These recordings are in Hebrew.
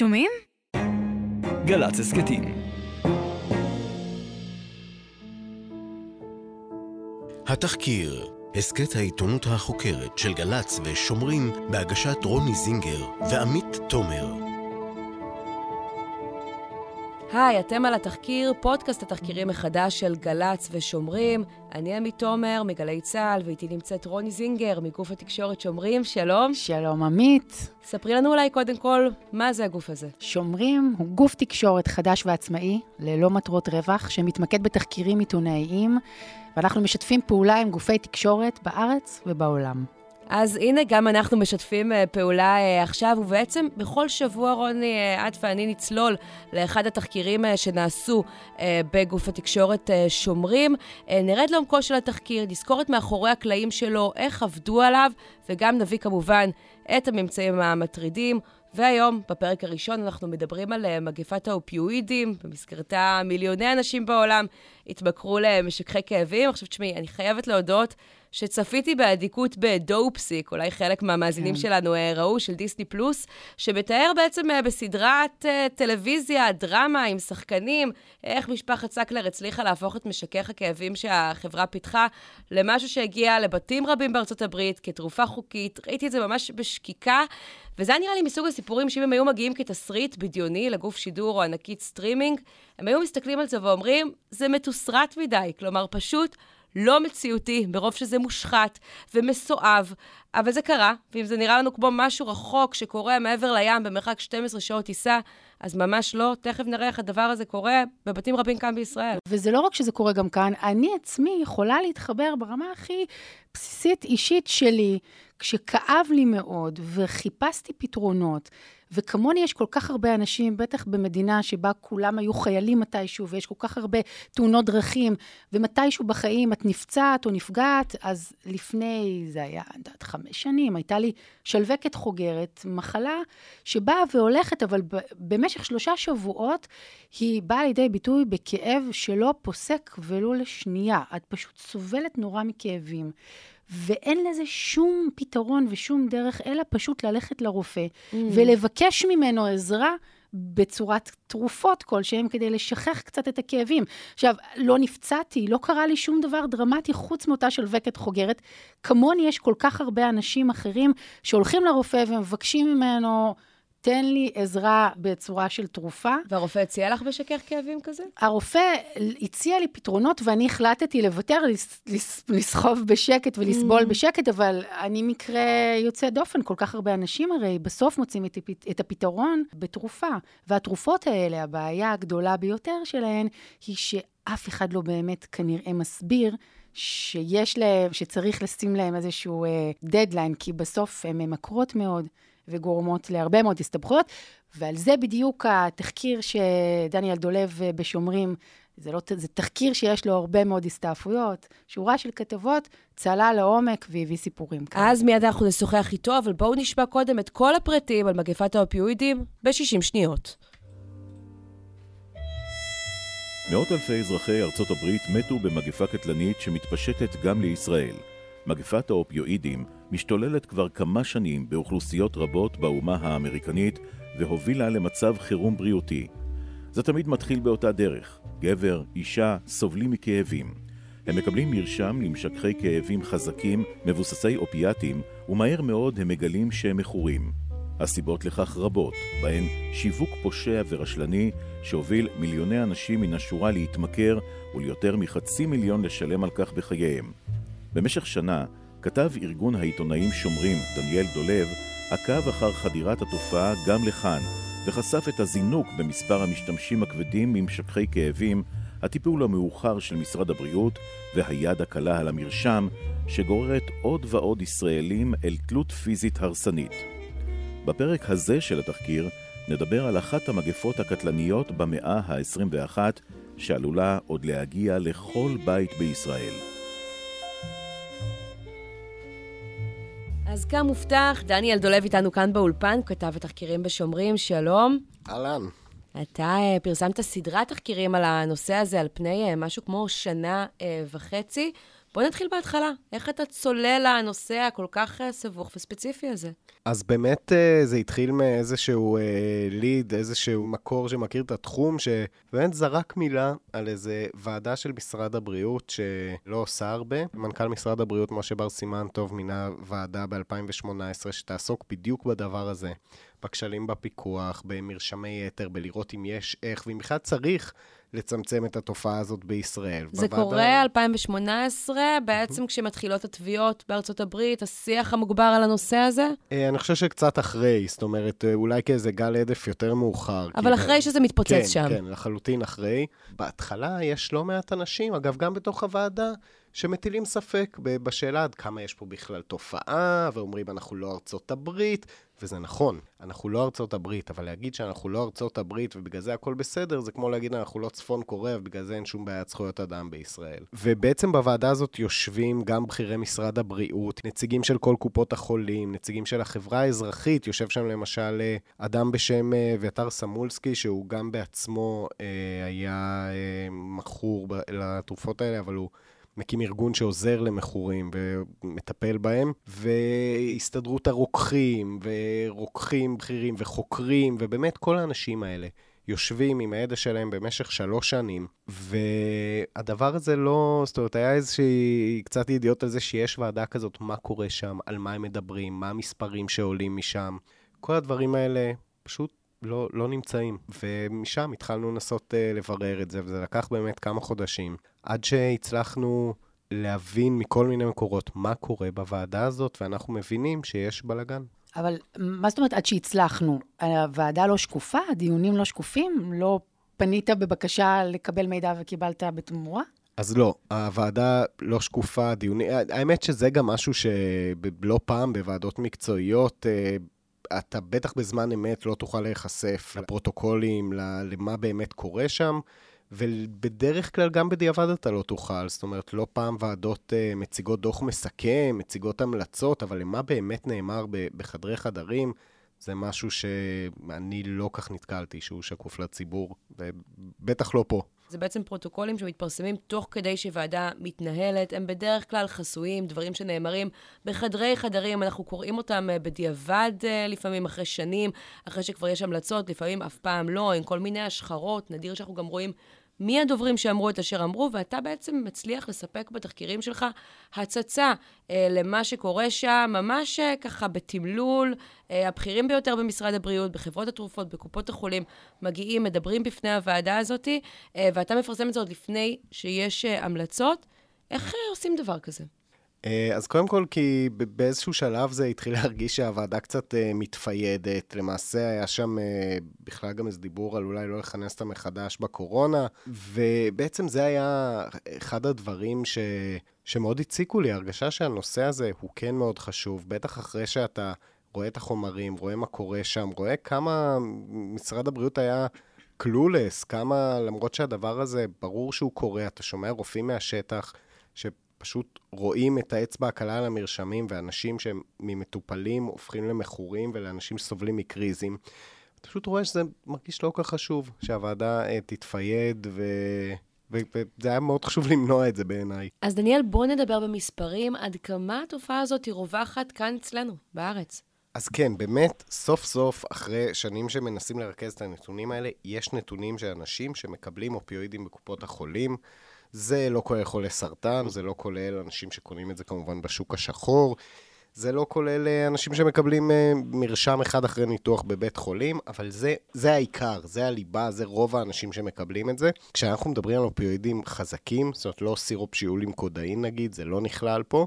שומעים? גל"צ הסכתים. התחקיר, הסכת העיתונות החוקרת של גל"צ ושומרים בהגשת רוני זינגר ועמית תומר. היי, אתם על התחקיר, פודקאסט התחקירים מחדש של גל"צ ושומרים. אני עמית תומר מגלי צה"ל, ואיתי נמצאת רוני זינגר מגוף התקשורת שומרים. שלום. שלום עמית. ספרי לנו אולי קודם כל, מה זה הגוף הזה? שומרים הוא גוף תקשורת חדש ועצמאי, ללא מטרות רווח, שמתמקד בתחקירים עיתונאיים, ואנחנו משתפים פעולה עם גופי תקשורת בארץ ובעולם. אז הנה, גם אנחנו משתפים אה, פעולה אה, עכשיו, ובעצם בכל שבוע, רוני, אה, את ואני נצלול לאחד התחקירים שנעשו בגוף התקשורת שומרים. נרד לעומקו של התחקיר, נזכור את מאחורי הקלעים שלו, איך עבדו עליו, וגם נביא כמובן את הממצאים המטרידים. והיום, בפרק הראשון, אנחנו מדברים על מגפת האופיואידים, במסגרתה מיליוני אנשים בעולם התמכרו למשככי כאבים. עכשיו, תשמעי, אני חייבת להודות שצפיתי באדיקות בדופסיק, אולי חלק מהמאזינים כן. שלנו אה, ראו, של דיסני פלוס, שמתאר בעצם אה, בסדרת אה, טלוויזיה, דרמה עם שחקנים, איך משפחת סקלר הצליחה להפוך את משכך הכאבים שהחברה פיתחה למשהו שהגיע לבתים רבים בארצות הברית כתרופה חוקית. ראיתי את זה ממש בשקיקה, וזה נראה לי מסוג הסיפורים שאם הם היו מגיעים כתסריט בדיוני לגוף שידור או ענקית סטרימינג, הם היו מסתכלים על זה ואומרים, זה מתוסרט מדי. כלומר, פשוט לא מציאותי, מרוב שזה מושחת ומסואב, אבל זה קרה, ואם זה נראה לנו כמו משהו רחוק שקורה מעבר לים במרחק 12 שעות טיסה, אז ממש לא. תכף נראה איך הדבר הזה קורה בבתים רבים כאן בישראל. וזה לא רק שזה קורה גם כאן, אני עצמי יכולה להתחבר ברמה הכי בסיסית אישית שלי, כשכאב לי מאוד וחיפשתי פתרונות. וכמוני יש כל כך הרבה אנשים, בטח במדינה שבה כולם היו חיילים מתישהו, ויש כל כך הרבה תאונות דרכים, ומתישהו בחיים את נפצעת או נפגעת, אז לפני, זה היה, אני יודעת, חמש שנים, הייתה לי שלווקת חוגרת, מחלה שבאה והולכת, אבל במשך שלושה שבועות היא באה לידי ביטוי בכאב שלא פוסק ולו לשנייה. את פשוט סובלת נורא מכאבים. ואין לזה שום פתרון ושום דרך, אלא פשוט ללכת לרופא mm. ולבקש ממנו עזרה. בצורת תרופות כלשהן כדי לשכך קצת את הכאבים. עכשיו, לא נפצעתי, לא קרה לי שום דבר דרמטי חוץ מאותה שלווקת חוגרת. כמוני יש כל כך הרבה אנשים אחרים שהולכים לרופא ומבקשים ממנו תן לי עזרה בצורה של תרופה. והרופא הציע לך בשכך כאבים כזה? הרופא הציע לי פתרונות, ואני החלטתי לוותר, לסחוב בשקט ולסבול mm. בשקט, אבל אני מקרה יוצא דופן. כל כך הרבה אנשים הרי בסוף מוצאים את, את הפתרון בתרופה. והתרופות האלה, הבעיה הגדולה ביותר שלהן, היא שאף אחד לא באמת כנראה מסביר. שיש להם, שצריך לשים להם איזשהו דדליין, uh, כי בסוף הן ממכרות מאוד. וגורמות להרבה מאוד הסתבכויות, ועל זה בדיוק התחקיר שדניאל דולב בשומרים, זה, לא, זה תחקיר שיש לו הרבה מאוד הסתעפויות, שורה של כתבות, צלה לעומק והביא סיפורים כאלה. אז מיד אנחנו נשוחח איתו, אבל בואו נשמע קודם את כל הפרטים על מגפת האופיואידים ב-60 שניות. מאות אלפי אזרחי ארצות הברית מתו במגפה קטלנית שמתפשטת גם לישראל. מגפת האופיואידים משתוללת כבר כמה שנים באוכלוסיות רבות באומה האמריקנית והובילה למצב חירום בריאותי. זה תמיד מתחיל באותה דרך. גבר, אישה, סובלים מכאבים. הם מקבלים מרשם למשככי כאבים חזקים, מבוססי אופיאטים, ומהר מאוד הם מגלים שהם מכורים. הסיבות לכך רבות, בהן שיווק פושע ורשלני שהוביל מיליוני אנשים מן השורה להתמכר וליותר מחצי מיליון לשלם על כך בחייהם. במשך שנה כתב ארגון העיתונאים שומרים, דניאל דולב, עקב אחר חדירת התופעה גם לכאן, וחשף את הזינוק במספר המשתמשים הכבדים ממשככי כאבים, הטיפול המאוחר של משרד הבריאות והיד הקלה על המרשם, שגוררת עוד ועוד ישראלים אל תלות פיזית הרסנית. בפרק הזה של התחקיר נדבר על אחת המגפות הקטלניות במאה ה-21, שעלולה עוד להגיע לכל בית בישראל. אז כמובטח, דניאל דולב איתנו כאן באולפן, הוא כתב את תחקירים בשומרים, שלום. אהלן. אתה uh, פרסמת סדרת תחקירים על הנושא הזה על פני uh, משהו כמו שנה uh, וחצי. בוא נתחיל בהתחלה. איך אתה צולל לנושא הכל כך אה, סבוך וספציפי הזה? אז באמת אה, זה התחיל מאיזשהו ליד, איזשהו מקור שמכיר את התחום, שבאמת זרק מילה על איזה ועדה של משרד הבריאות שלא עושה הרבה. מנכ"ל משרד הבריאות, משה בר סימן טוב, מינה ועדה ב-2018 שתעסוק בדיוק בדבר הזה. בכשלים בפיקוח, במרשמי יתר, בלראות אם יש איך, ואם בכלל צריך לצמצם את התופעה הזאת בישראל. זה בוועדה... קורה 2018, בעצם כשמתחילות התביעות בארצות הברית, השיח המוגבר על הנושא הזה? אה, אני חושב שקצת אחרי, זאת אומרת, אה, אולי כאיזה גל הדף יותר מאוחר. אבל אחרי ב... שזה מתפוצץ כן, שם. כן, כן, לחלוטין אחרי. בהתחלה יש לא מעט אנשים, אגב, גם בתוך הוועדה, שמטילים ספק בשאלה עד כמה יש פה בכלל תופעה, ואומרים אנחנו לא ארצות הברית, וזה נכון, אנחנו לא ארצות הברית, אבל להגיד שאנחנו לא ארצות הברית ובגלל זה הכל בסדר, זה כמו להגיד אנחנו לא צפון קוריאה ובגלל זה אין שום בעיית זכויות אדם בישראל. ובעצם בוועדה הזאת יושבים גם בכירי משרד הבריאות, נציגים של כל קופות החולים, נציגים של החברה האזרחית, יושב שם למשל אה, אדם בשם אה, אביתר סמולסקי, שהוא גם בעצמו אה, היה מכור לתרופות האלה, אבל הוא... מקים ארגון שעוזר למכורים ומטפל בהם, והסתדרות הרוקחים, ורוקחים בכירים, וחוקרים, ובאמת כל האנשים האלה. יושבים עם הידע שלהם במשך שלוש שנים, והדבר הזה לא, זאת אומרת, היה איזושהי קצת ידיעות על זה שיש ועדה כזאת, מה קורה שם, על מה הם מדברים, מה המספרים שעולים משם. כל הדברים האלה פשוט לא, לא נמצאים. ומשם התחלנו לנסות uh, לברר את זה, וזה לקח באמת כמה חודשים, עד שהצלחנו להבין מכל מיני מקורות מה קורה בוועדה הזאת, ואנחנו מבינים שיש בלאגן. אבל מה זאת אומרת עד שהצלחנו? הוועדה לא שקופה? הדיונים לא שקופים? לא פנית בבקשה לקבל מידע וקיבלת בתמורה? אז לא, הוועדה לא שקופה, דיונים... האמת שזה גם משהו שלא פעם בוועדות מקצועיות, אה, אתה בטח בזמן אמת לא תוכל להיחשף לפרוטוקולים, למה באמת קורה שם, ובדרך כלל גם בדיעבד אתה לא תוכל. זאת אומרת, לא פעם ועדות uh, מציגות דוח מסכם, מציגות המלצות, אבל למה באמת נאמר בחדרי חדרים, זה משהו שאני לא כך נתקלתי, שהוא שקוף לציבור, ובטח לא פה. זה בעצם פרוטוקולים שמתפרסמים תוך כדי שוועדה מתנהלת. הם בדרך כלל חסויים, דברים שנאמרים בחדרי חדרים, אנחנו קוראים אותם אה, בדיעבד אה, לפעמים, אחרי שנים, אחרי שכבר יש המלצות, לפעמים אף פעם לא, עם כל מיני השחרות. נדיר שאנחנו גם רואים מי הדוברים שאמרו את אשר אמרו, ואתה בעצם מצליח לספק בתחקירים שלך הצצה אה, למה שקורה שם, ממש אה, ככה בתמלול. אה, הבכירים ביותר במשרד הבריאות, בחברות התרופות, בקופות החולים, מגיעים, מדברים בפני הוועדה הזאת, אה, ואתה מפרסם את זה עוד לפני שיש אה, המלצות. איך אה, עושים דבר כזה? אה, אז קודם כל, כי באיזשהו שלב זה התחיל להרגיש שהוועדה קצת uh, מתפיידת. למעשה היה שם uh, בכלל גם איזה דיבור על אולי לא לכנס אותה מחדש בקורונה, ובעצם זה היה אחד הדברים ש... שמאוד הציקו לי, הרגשה שהנושא הזה הוא כן מאוד חשוב, בטח אחרי שאתה רואה את החומרים, רואה מה קורה שם, רואה כמה משרד הבריאות היה... קלולס, כמה, למרות שהדבר הזה, ברור שהוא קורה, אתה שומע רופאים מהשטח, ש... פשוט רואים את האצבע הקלה על המרשמים, ואנשים שהם ממטופלים הופכים למכורים, ולאנשים שסובלים מקריזים. אתה פשוט רואה שזה מרגיש לא כל כך חשוב, שהוועדה uh, תתפייד, ו... וזה היה מאוד חשוב למנוע את זה בעיניי. אז דניאל, בוא נדבר במספרים, עד כמה התופעה הזאת היא רווחת כאן אצלנו, בארץ. אז כן, באמת, סוף סוף, אחרי שנים שמנסים לרכז את הנתונים האלה, יש נתונים של אנשים שמקבלים אופיואידים בקופות החולים. זה לא כולל חולי סרטן, זה לא כולל אנשים שקונים את זה כמובן בשוק השחור, זה לא כולל אה, אנשים שמקבלים אה, מרשם אחד אחרי ניתוח בבית חולים, אבל זה, זה העיקר, זה הליבה, זה רוב האנשים שמקבלים את זה. כשאנחנו מדברים על אופיואידים חזקים, זאת אומרת לא סירופ שיעול עם קודאין נגיד, זה לא נכלל פה,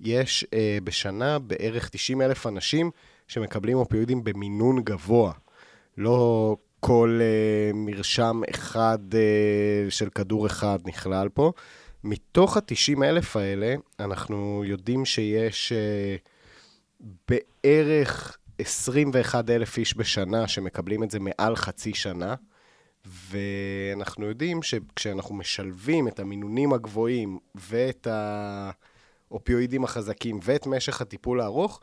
יש אה, בשנה בערך 90 אלף אנשים שמקבלים אופיואידים במינון גבוה. לא כל uh, מרשם אחד uh, של כדור אחד נכלל פה. מתוך ה-90 אלף האלה, אנחנו יודעים שיש uh, בערך 21 אלף איש בשנה שמקבלים את זה מעל חצי שנה, ואנחנו יודעים שכשאנחנו משלבים את המינונים הגבוהים ואת האופיואידים החזקים ואת משך הטיפול הארוך,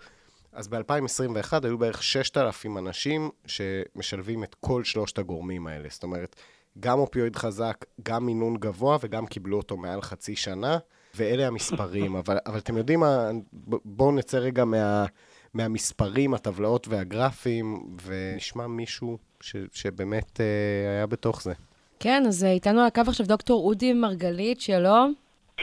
אז ב-2021 היו בערך 6,000 אנשים שמשלבים את כל שלושת הגורמים האלה. זאת אומרת, גם אופיואיד חזק, גם מינון גבוה וגם קיבלו אותו מעל חצי שנה. ואלה המספרים, אבל, אבל אתם יודעים מה, בואו נצא רגע מה, מהמספרים, הטבלאות והגרפים, ונשמע מישהו ש, שבאמת אה, היה בתוך זה. כן, אז איתנו על הקו עכשיו דוקטור אודי מרגלית, שלום.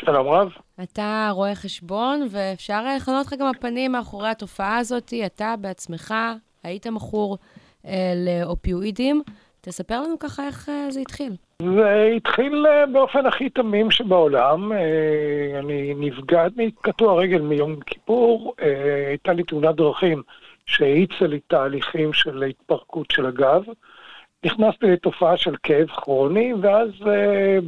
שלום רב. אתה רואה חשבון, ואפשר לכנות לך גם הפנים מאחורי התופעה הזאת. אתה בעצמך היית מכור אה, לאופיואידים. תספר לנו ככה איך אה, זה התחיל. זה התחיל אה, באופן הכי תמים שבעולם. אה, אני נפגעתי, קטוע רגל מיום כיפור, אה, הייתה לי תאונת דרכים שהאיצה לי תהליכים של התפרקות של הגב. נכנסתי לתופעה של כאב כרוני, ואז uh,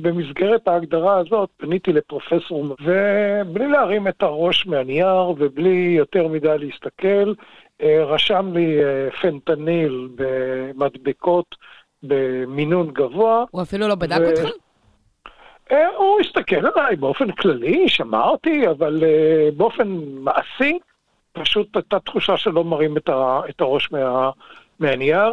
במסגרת ההגדרה הזאת פניתי לפרופסור, ובלי להרים את הראש מהנייר ובלי יותר מדי להסתכל, uh, רשם לי uh, פנטניל במדבקות במינון גבוה. הוא אפילו לא בדק ו... אותך? הוא הסתכל עליי באופן כללי, שמע אותי, אבל uh, באופן מעשי, פשוט הייתה תחושה שלא מרים את, ה, את הראש מה, מהנייר.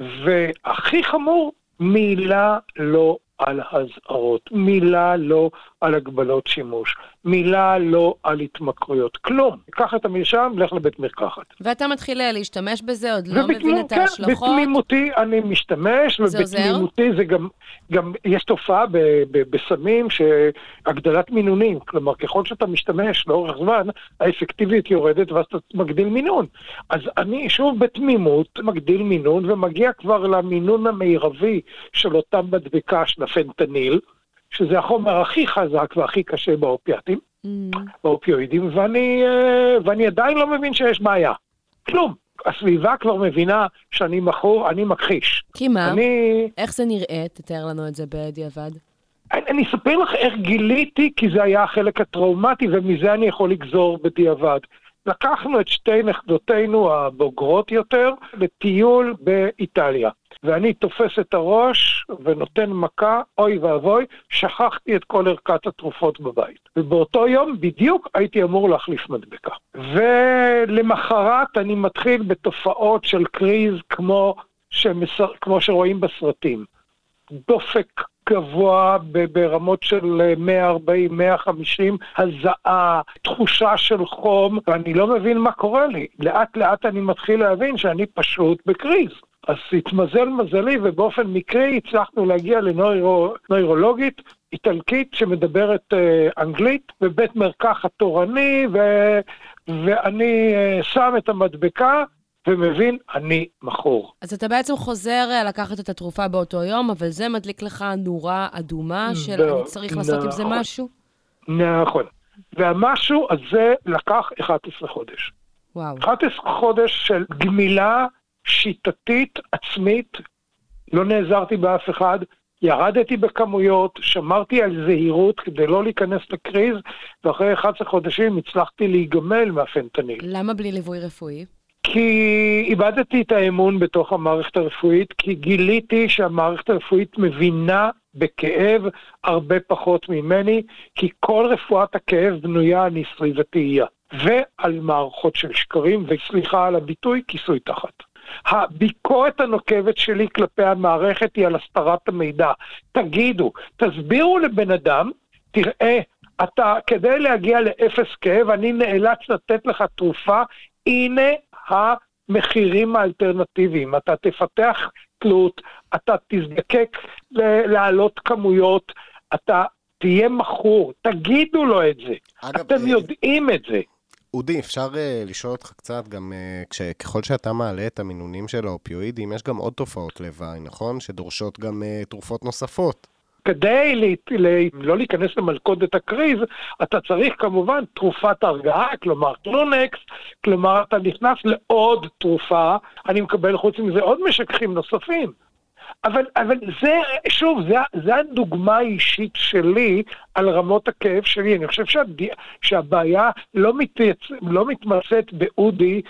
והכי חמור, מילה לא על אזהרות, מילה לא על הגבלות שימוש, מילה לא על התמכרויות, כלום. קח את המרשם, לך לבית מרקחת. ואתה מתחיל אה, להשתמש בזה, עוד לא מבין את כן, ההשלכות? בתמימותי אני משתמש, ובתמימותי זה גם, גם, יש תופעה ב, ב, בסמים שהגדלת מינונים, כלומר ככל שאתה משתמש לאורך זמן, האפקטיביות יורדת ואז אתה מגדיל מינון. אז אני שוב בתמימות מגדיל מינון ומגיע כבר למינון המרבי של אותה מדבקה של הפנטניל. שזה החומר הכי חזק והכי קשה באופיאטים, mm. באופיואידים, ואני, אה, ואני עדיין לא מבין שיש בעיה. כלום. הסביבה כבר מבינה שאני מכור, אני מכחיש. כי מה? אני... איך זה נראה? תתאר לנו את זה בדיעבד. אני, אני אספר לך איך גיליתי, כי זה היה החלק הטראומטי, ומזה אני יכול לגזור בדיעבד. לקחנו את שתי נכדותינו הבוגרות יותר לטיול באיטליה. ואני תופס את הראש ונותן מכה, אוי ואבוי, שכחתי את כל ערכת התרופות בבית. ובאותו יום בדיוק הייתי אמור להחליף מדבקה. ולמחרת אני מתחיל בתופעות של קריז כמו, שמסר, כמו שרואים בסרטים. דופק גבוה ברמות של 140, 150, הזעה, תחושה של חום, ואני לא מבין מה קורה לי. לאט לאט אני מתחיל להבין שאני פשוט בקריז. אז התמזל מזלי ובאופן מקרי הצלחנו להגיע לנוירולוגית איטלקית שמדברת אה, אנגלית בבית מרקחת תורני ו... ואני אה, שם את המדבקה ומבין, אני מכור. אז אתה בעצם חוזר אה, לקחת את התרופה באותו יום, אבל זה מדליק לך נורה אדומה של אני צריך לעשות נכון. עם זה נכון. משהו? נכון. והמשהו הזה לקח 11 חודש. וואו. 11 חודש של גמילה שיטתית, עצמית, לא נעזרתי באף אחד, ירדתי בכמויות, שמרתי על זהירות כדי לא להיכנס לקריז, ואחרי 11 חודשים הצלחתי להיגמל מהפנטניל. למה בלי ליווי רפואי? כי איבדתי את האמון בתוך המערכת הרפואית, כי גיליתי שהמערכת הרפואית מבינה בכאב הרבה פחות ממני, כי כל רפואת הכאב בנויה על סביבתייה, ועל מערכות של שקרים, וסליחה על הביטוי, כיסוי תחת. הביקורת הנוקבת שלי כלפי המערכת היא על הסתרת המידע. תגידו, תסבירו לבן אדם, תראה, אתה, כדי להגיע לאפס כאב, אני נאלץ לתת לך תרופה, הנה המחירים האלטרנטיביים. אתה תפתח תלות, אתה תזדקק להעלות כמויות, אתה תהיה מכור, תגידו לו את זה. אגב, אתם אה, יודעים את זה. אודי, אפשר uh, לשאול אותך קצת, גם uh, ככל שאתה מעלה את המינונים של האופיואידים, יש גם עוד תופעות לוואי, נכון? שדורשות גם uh, תרופות נוספות. כדי ל, ל, לא להיכנס למלכודת הקריז, אתה צריך כמובן תרופת הרגעה, כלומר קלונקס, כלומר אתה נכנס לעוד תרופה, אני מקבל חוץ מזה עוד משככים נוספים. אבל, אבל זה, שוב, זה, זה הדוגמה האישית שלי על רמות הכאב שלי. אני חושב שהב, שהבעיה לא, מתייצ... לא מתמצאת באודי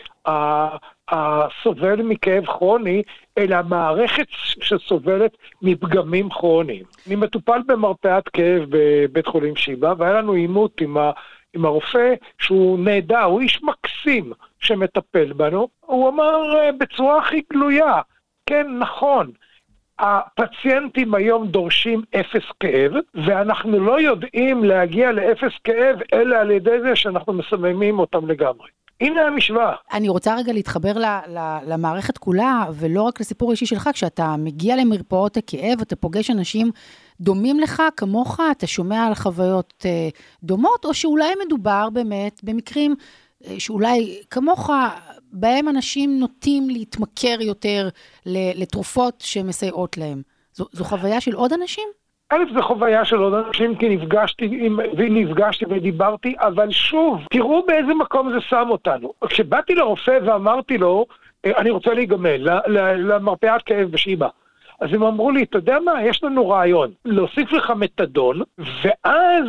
הסובל מכאב כרוני, אלא מערכת שסובלת מפגמים כרוניים. אני מטופל במרפאת כאב בבית חולים שיבא, והיה לנו עימות עם ה... עם הרופא שהוא נהדר, הוא איש מקסים שמטפל בנו, הוא אמר אה, בצורה הכי גלויה, כן, נכון, הפציינטים היום דורשים אפס כאב, ואנחנו לא יודעים להגיע לאפס כאב אלא על ידי זה שאנחנו מסממים אותם לגמרי. הנה המשוואה. אני רוצה רגע להתחבר ל, ל, למערכת כולה, ולא רק לסיפור האישי שלך, כשאתה מגיע למרפאות הכאב, אתה פוגש אנשים דומים לך, כמוך, אתה שומע על חוויות אה, דומות, או שאולי מדובר באמת במקרים אה, שאולי כמוך, בהם אנשים נוטים להתמכר יותר לתרופות שמסייעות להם. זו, זו חוויה של עוד אנשים? א', זו חוויה של עוד אנשים, כי נפגשתי עם, ונפגשתי ודיברתי, אבל שוב, תראו באיזה מקום זה שם אותנו. כשבאתי לרופא ואמרתי לו, אה, אני רוצה להיגמל, למרפאת כאב בשיבא. אז הם אמרו לי, אתה יודע מה, יש לנו רעיון, להוסיף לך מתדון, ואז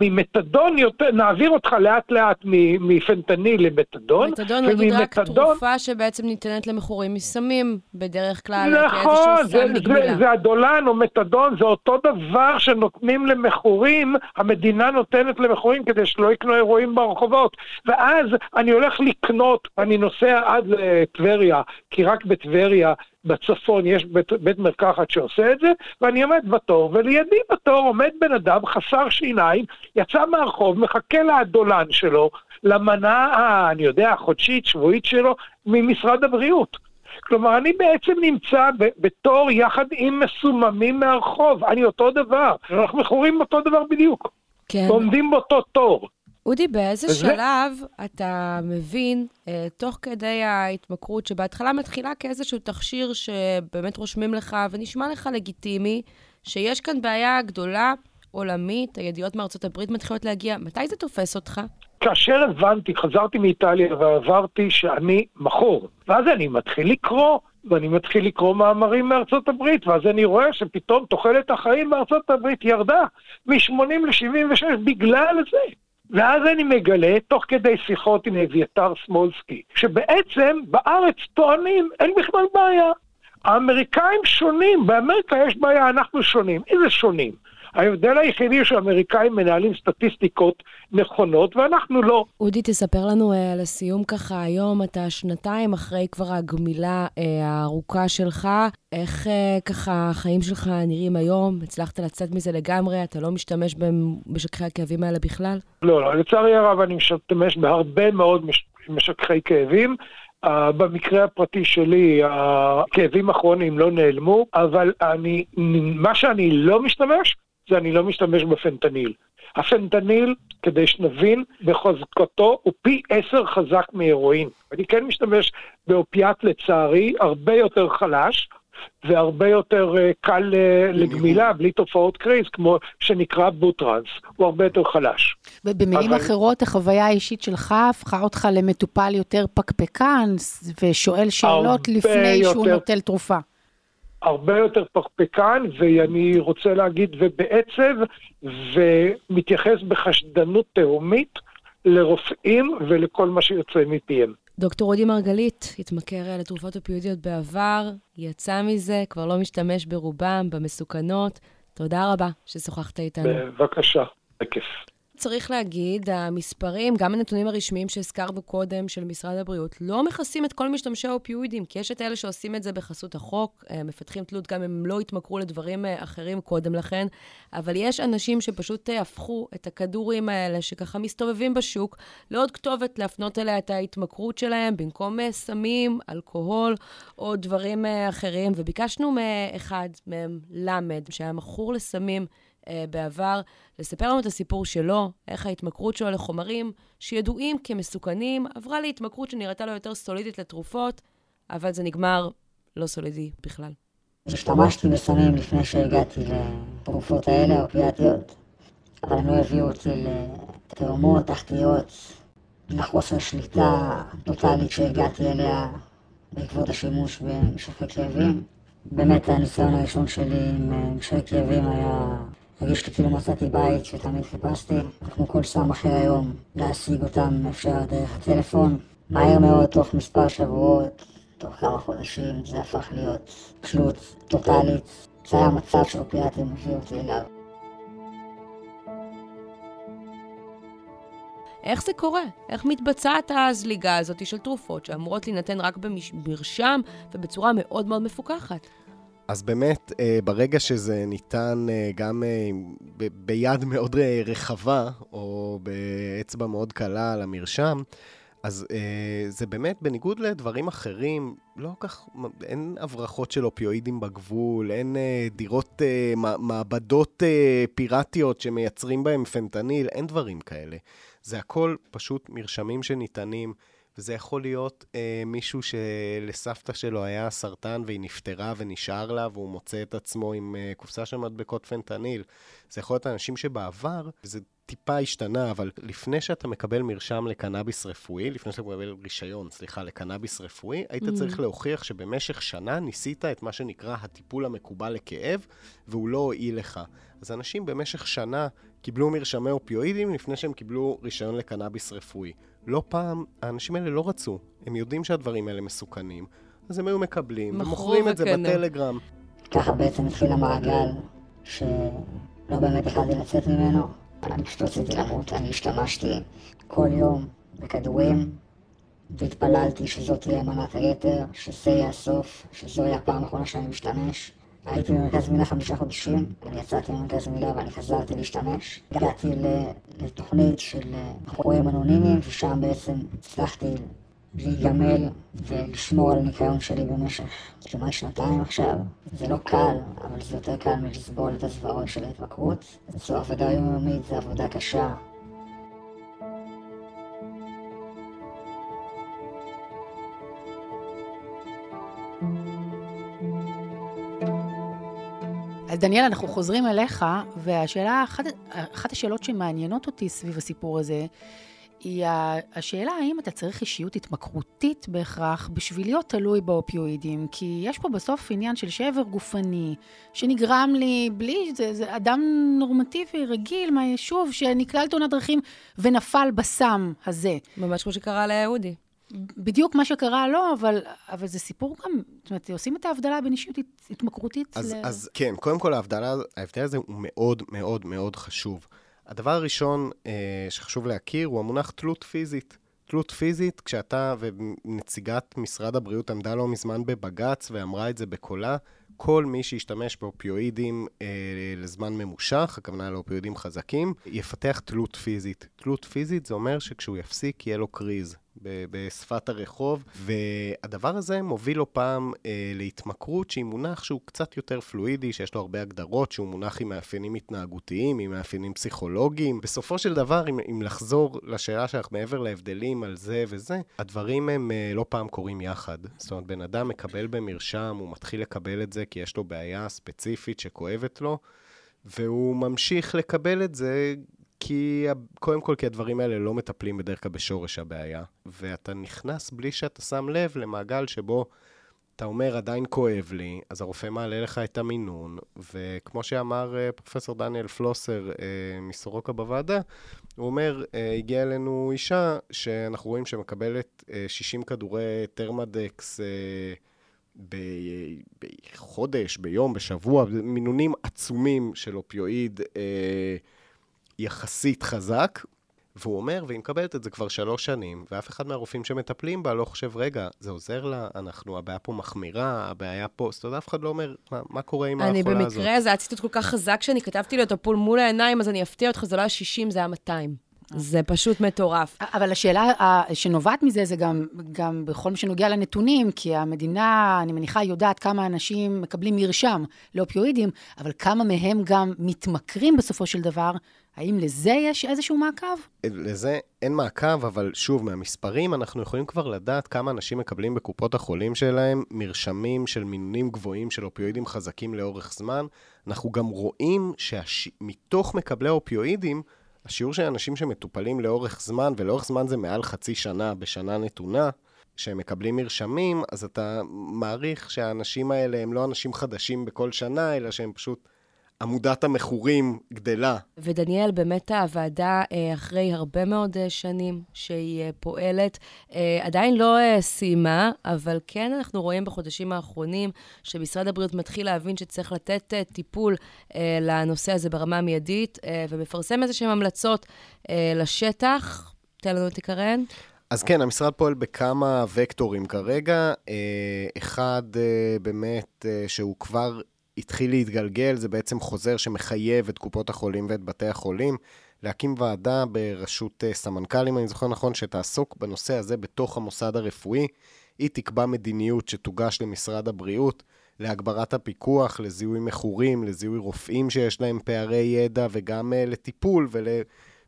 ממתדון יותר, נעביר אותך לאט לאט מפנטניל למתדון. מתדון, נגיד רק תרופה שבעצם ניתנת למכורים מסמים, בדרך כלל, נכון, זה, זה, זה הדולן או מתדון, זה אותו דבר שנותנים למכורים, המדינה נותנת למכורים כדי שלא יקנו אירועים ברחובות. ואז אני הולך לקנות, אני נוסע עד לטבריה, כי רק בטבריה בצפון יש בית, בית מרקחת שעושה את זה, ואני עומד בתור, ולידי בתור עומד בן אדם חסר שיניים, יצא מהרחוב, מחכה לאדולן שלו, למנה, אני יודע, החודשית, שבועית שלו, ממשרד הבריאות. כלומר, אני בעצם נמצא בתור יחד עם מסוממים מהרחוב, אני אותו דבר, אנחנו מכורים אותו דבר בדיוק. כן. ועומדים באותו תור. אודי, באיזה וזה... שלב אתה מבין, אה, תוך כדי ההתמכרות, שבהתחלה מתחילה כאיזשהו תכשיר שבאמת רושמים לך ונשמע לך לגיטימי, שיש כאן בעיה גדולה, עולמית, הידיעות מארצות הברית מתחילות להגיע, מתי זה תופס אותך? כאשר הבנתי, חזרתי מאיטליה ועברתי שאני מכור, ואז אני מתחיל לקרוא, ואני מתחיל לקרוא מאמרים מארצות הברית, ואז אני רואה שפתאום תוחלת החיים בארצות הברית ירדה מ-80 ל-76 בגלל זה. ואז אני מגלה, תוך כדי שיחות עם אביתר סמולסקי, שבעצם בארץ טוענים, אין בכלל בעיה. האמריקאים שונים, באמריקה יש בעיה, אנחנו שונים. איזה שונים? ההבדל היחידי הוא שהאמריקאים מנהלים סטטיסטיקות נכונות ואנחנו לא. אודי, תספר לנו uh, על הסיום ככה, היום אתה שנתיים אחרי כבר הגמילה uh, הארוכה שלך, איך uh, ככה החיים שלך נראים היום? הצלחת לצאת מזה לגמרי? אתה לא משתמש במשככי הכאבים האלה בכלל? לא, לא, לצערי הרב אני משתמש בהרבה מאוד מש... משככי כאבים. Uh, במקרה הפרטי שלי, הכאבים הכרוניים לא נעלמו, אבל אני, מה שאני לא משתמש, זה אני לא משתמש בפנטניל. הפנטניל, כדי שנבין, בחוזקתו הוא פי עשר חזק מהרואין. אני כן משתמש באופיאט לצערי, הרבה יותר חלש, והרבה יותר uh, קל uh, לגמילה, בלי תופעות קריז, כמו שנקרא בוטרנס, הוא הרבה יותר חלש. במילים אבל... אחרות, החוויה האישית שלך הפכה אותך למטופל יותר פקפקן, ושואל שאלות לפני יותר... שהוא נוטל תרופה. הרבה יותר פרפקן, ואני רוצה להגיד, ובעצב, ומתייחס בחשדנות תהומית לרופאים ולכל מה שיוצא מפיהם. דוקטור אודי מרגלית התמכר לתרופות אופיודיות בעבר, יצא מזה, כבר לא משתמש ברובם, במסוכנות. תודה רבה ששוחחת איתנו. בבקשה, בכיף. צריך להגיד, המספרים, גם הנתונים הרשמיים שהזכרנו קודם של משרד הבריאות, לא מכסים את כל משתמשי האופיואידים, כי יש את אלה שעושים את זה בחסות החוק, אה, מפתחים תלות גם אם לא התמכרו לדברים אה, אחרים קודם לכן, אבל יש אנשים שפשוט אה, הפכו את הכדורים האלה, שככה מסתובבים בשוק, לעוד כתובת להפנות אליה את ההתמכרות שלהם, במקום סמים, אלכוהול או דברים אחרים, וביקשנו מאחד מהם, למד, שהיה מכור לסמים, בעבר, לספר לנו את הסיפור שלו, איך ההתמכרות שלו לחומרים שידועים כמסוכנים, עברה להתמכרות שנראתה לו יותר סולידית לתרופות, אבל זה נגמר לא סולידי בכלל. השתמשתי בסמים לפני שהגעתי לתרופות האלה, האופיאטיות, אבל הם לא הביאו אותי לתאומות, תחתיות, לחוסר שליטה טוטאלית שהגעתי אליה בעקבות השימוש במשכי כאבים. באמת הניסיון הראשון שלי עם משכי כאבים היה הרגיש לי כאילו מצאתי בית שתמיד חיפשתי, כמו כל סם אחר היום, להשיג אותם אפשר דרך הטלפון. מהר מאוד, תוך מספר שבועות, תוך כמה חודשים, זה הפך להיות תלות טוטאלית. זה היה מצב שאופיאטים הביאו אותי אליו. איך זה קורה? איך מתבצעת הזליגה הזאת של תרופות שאמורות להינתן רק במרשם ובצורה מאוד מאוד מפוקחת? אז באמת, אה, ברגע שזה ניתן אה, גם אה, ביד מאוד רחבה, או באצבע מאוד קלה על המרשם, אז זה באמת, בניגוד לדברים אחרים, לא כך, אין הברחות של אופיואידים בגבול, אין דירות, מע- מעבדות פיראטיות שמייצרים בהם פנטניל, אין דברים כאלה. זה הכל פשוט מרשמים שניתנים. וזה יכול להיות אה, מישהו שלסבתא שלו היה סרטן והיא נפטרה ונשאר לה והוא מוצא את עצמו עם אה, קופסה של מדבקות פנטניל. זה יכול להיות אנשים שבעבר, וזה טיפה השתנה, אבל לפני שאתה מקבל מרשם לקנאביס רפואי, לפני שאתה מקבל רישיון, סליחה, לקנאביס רפואי, היית Mm. צריך להוכיח שבמשך שנה ניסית את מה שנקרא הטיפול המקובל לכאב, והוא לא הועיל לך. אז אנשים במשך שנה קיבלו מרשמי אופיואידים לפני שהם קיבלו רישיון לקנאביס רפואי. לא פעם, האנשים האלה לא רצו, הם יודעים שהדברים האלה מסוכנים, אז הם היו מקבלים, ומוכרים את זה. בטלגרם. ככה בעצם התחיל המעגל שלא באמת יכלתי לצאת ממנו. אני פשוט רציתי למות, אני השתמשתי כל יום בכדורים והתפללתי שזאת תהיה מנת היתר, שזה יהיה הסוף, שזו יהיה הפעם האחרונה שאני משתמש. הייתי במרכז מילה חמישה חודשים, אני יצאתי ממרכז מילה ואני חזרתי להשתמש. הגעתי לתוכנית של אה, בחורים אנונימיים, ושם בעצם הצלחתי להיגמל ולשמור על הניקיון שלי במשך כמעט שנתיים עכשיו. זה לא קל, אבל זה יותר קל מלסבול את הזוועות של ההתמכרות. זו עבודה יומיומית, זו עבודה קשה. דניאל, אנחנו חוזרים אליך, והשאלה, אחת, אחת השאלות שמעניינות אותי סביב הסיפור הזה, היא השאלה האם אתה צריך אישיות התמכרותית בהכרח בשביל להיות תלוי באופיואידים, כי יש פה בסוף עניין של שבר גופני, שנגרם לי בלי, זה, זה אדם נורמטיבי, רגיל, מהיישוב, שנקלע לתאונת דרכים ונפל בסם הזה. ממש כמו שקרה לאהודי. בדיוק מה שקרה לו, אבל, אבל זה סיפור גם, זאת אומרת, עושים את ההבדלה בין אישיות הת- התמכרותית אז, ל... אז כן, קודם כל ההבדלה, ההבדל הזה הוא מאוד מאוד מאוד חשוב. הדבר הראשון אה, שחשוב להכיר הוא המונח תלות פיזית. תלות פיזית, כשאתה ונציגת משרד הבריאות עמדה לא מזמן בבג"ץ ואמרה את זה בקולה, כל מי שישתמש באופיואידים אה, לזמן ממושך, הכוונה לאופיואידים חזקים, יפתח תלות פיזית. תלות פיזית זה אומר שכשהוא יפסיק יהיה לו קריז. בשפת הרחוב, והדבר הזה מוביל לא פעם אה, להתמכרות שהיא מונח שהוא קצת יותר פלואידי, שיש לו הרבה הגדרות, שהוא מונח עם מאפיינים התנהגותיים, עם מאפיינים פסיכולוגיים. בסופו של דבר, אם, אם לחזור לשאלה שלך מעבר להבדלים על זה וזה, הדברים הם אה, לא פעם קורים יחד. זאת אומרת, בן אדם מקבל במרשם, הוא מתחיל לקבל את זה כי יש לו בעיה ספציפית שכואבת לו, והוא ממשיך לקבל את זה כי, קודם כל, כי הדברים האלה לא מטפלים בדרך כלל בשורש הבעיה, ואתה נכנס בלי שאתה שם לב למעגל שבו אתה אומר, עדיין כואב לי, אז הרופא מעלה לך את המינון, וכמו שאמר אה, פרופסור דניאל פלוסר אה, מסורוקה בוועדה, הוא אומר, אה, הגיעה אלינו אישה שאנחנו רואים שמקבלת אה, 60 כדורי טרמדקס ב- בחודש, ביום, בשבוע, מינונים עצומים של אופיואיד יחסית חזק, והוא אומר, והיא מקבלת את זה כבר שלוש שנים, ואף אחד מהרופאים שמטפלים בה לא חושב, רגע, זה עוזר לה, אנחנו, הבעיה פה מחמירה, הבעיה פה, זאת אומרת, אף אחד לא אומר, מה, מה קורה עם אני החולה הזאת? במקרה, זה היה ציטוט כל כך חזק שאני כתבתי לו את הפול מול העיניים, אז אני אפתיע אותך, זה לא היה 60, זה היה 200. זה פשוט מטורף. אבל השאלה שנובעת מזה זה גם, גם בכל מה שנוגע לנתונים, כי המדינה, אני מניחה, יודעת כמה אנשים מקבלים מרשם לאופיואידים, אבל כמה מהם גם מתמכרים בסופו של דבר. האם לזה יש איזשהו מעקב? לזה אין מעקב, אבל שוב, מהמספרים אנחנו יכולים כבר לדעת כמה אנשים מקבלים בקופות החולים שלהם מרשמים של מינונים גבוהים של אופיואידים חזקים לאורך זמן. אנחנו גם רואים שמתוך מקבלי האופיואידים, השיעור של אנשים שמטופלים לאורך זמן, ולאורך זמן זה מעל חצי שנה בשנה נתונה, שהם מקבלים מרשמים, אז אתה מעריך שהאנשים האלה הם לא אנשים חדשים בכל שנה, אלא שהם פשוט עמודת המכורים גדלה. ודניאל, באמת הוועדה, אה, אחרי הרבה מאוד אה, שנים שהיא אה, פועלת, עדיין לא סיימה, אבל כן אנחנו רואים בחודשים האחרונים שמשרד הבריאות מתחיל להבין שצריך לתת טיפול לנושא הזה ברמה המיידית, ומפרסם איזה שהן המלצות לשטח. תן לנו את עיקריהן. אז כן, המשרד פועל בכמה וקטורים כרגע. אחד באמת שהוא כבר התחיל להתגלגל, זה בעצם חוזר שמחייב את קופות החולים ואת בתי החולים להקים ועדה בראשות סמנכ"לים, אני זוכר נכון, שתעסוק בנושא הזה בתוך המוסד הרפואי. היא תקבע מדיניות שתוגש למשרד הבריאות להגברת הפיקוח, לזיהוי מכורים, לזיהוי רופאים שיש להם פערי ידע וגם uh, לטיפול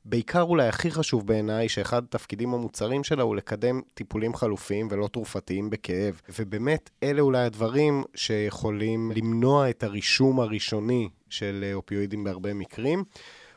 ובעיקר אולי הכי חשוב בעיניי, שאחד התפקידים המוצרים שלה הוא לקדם טיפולים חלופיים ולא תרופתיים בכאב. ובאמת, אלה אולי הדברים שיכולים למנוע את הרישום הראשוני של אופיואידים בהרבה מקרים.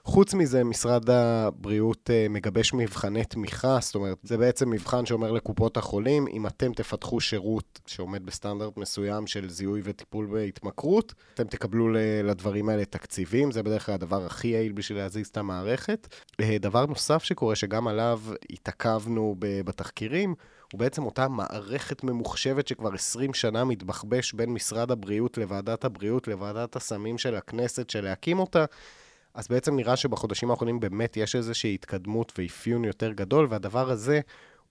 חוץ מזה, משרד הבריאות uh, מגבש מבחני תמיכה, זאת אומרת, זה בעצם מבחן שאומר לקופות החולים, אם אתם תפתחו שירות שעומד בסטנדרט מסוים של זיהוי וטיפול בהתמכרות, אתם תקבלו לדברים האלה תקציבים, זה בדרך כלל הדבר הכי יעיל בשביל להזיז את המערכת. Uh, דבר נוסף שקורה, שגם עליו התעכבנו בתחקירים, הוא בעצם אותה מערכת ממוחשבת שכבר 20 שנה מתבחבש בין משרד הבריאות לוועדת הבריאות, לוועדת הסמים של הכנסת, של להקים אותה. אז בעצם נראה שבחודשים האחרונים באמת יש איזושהי התקדמות ואפיון יותר גדול, והדבר הזה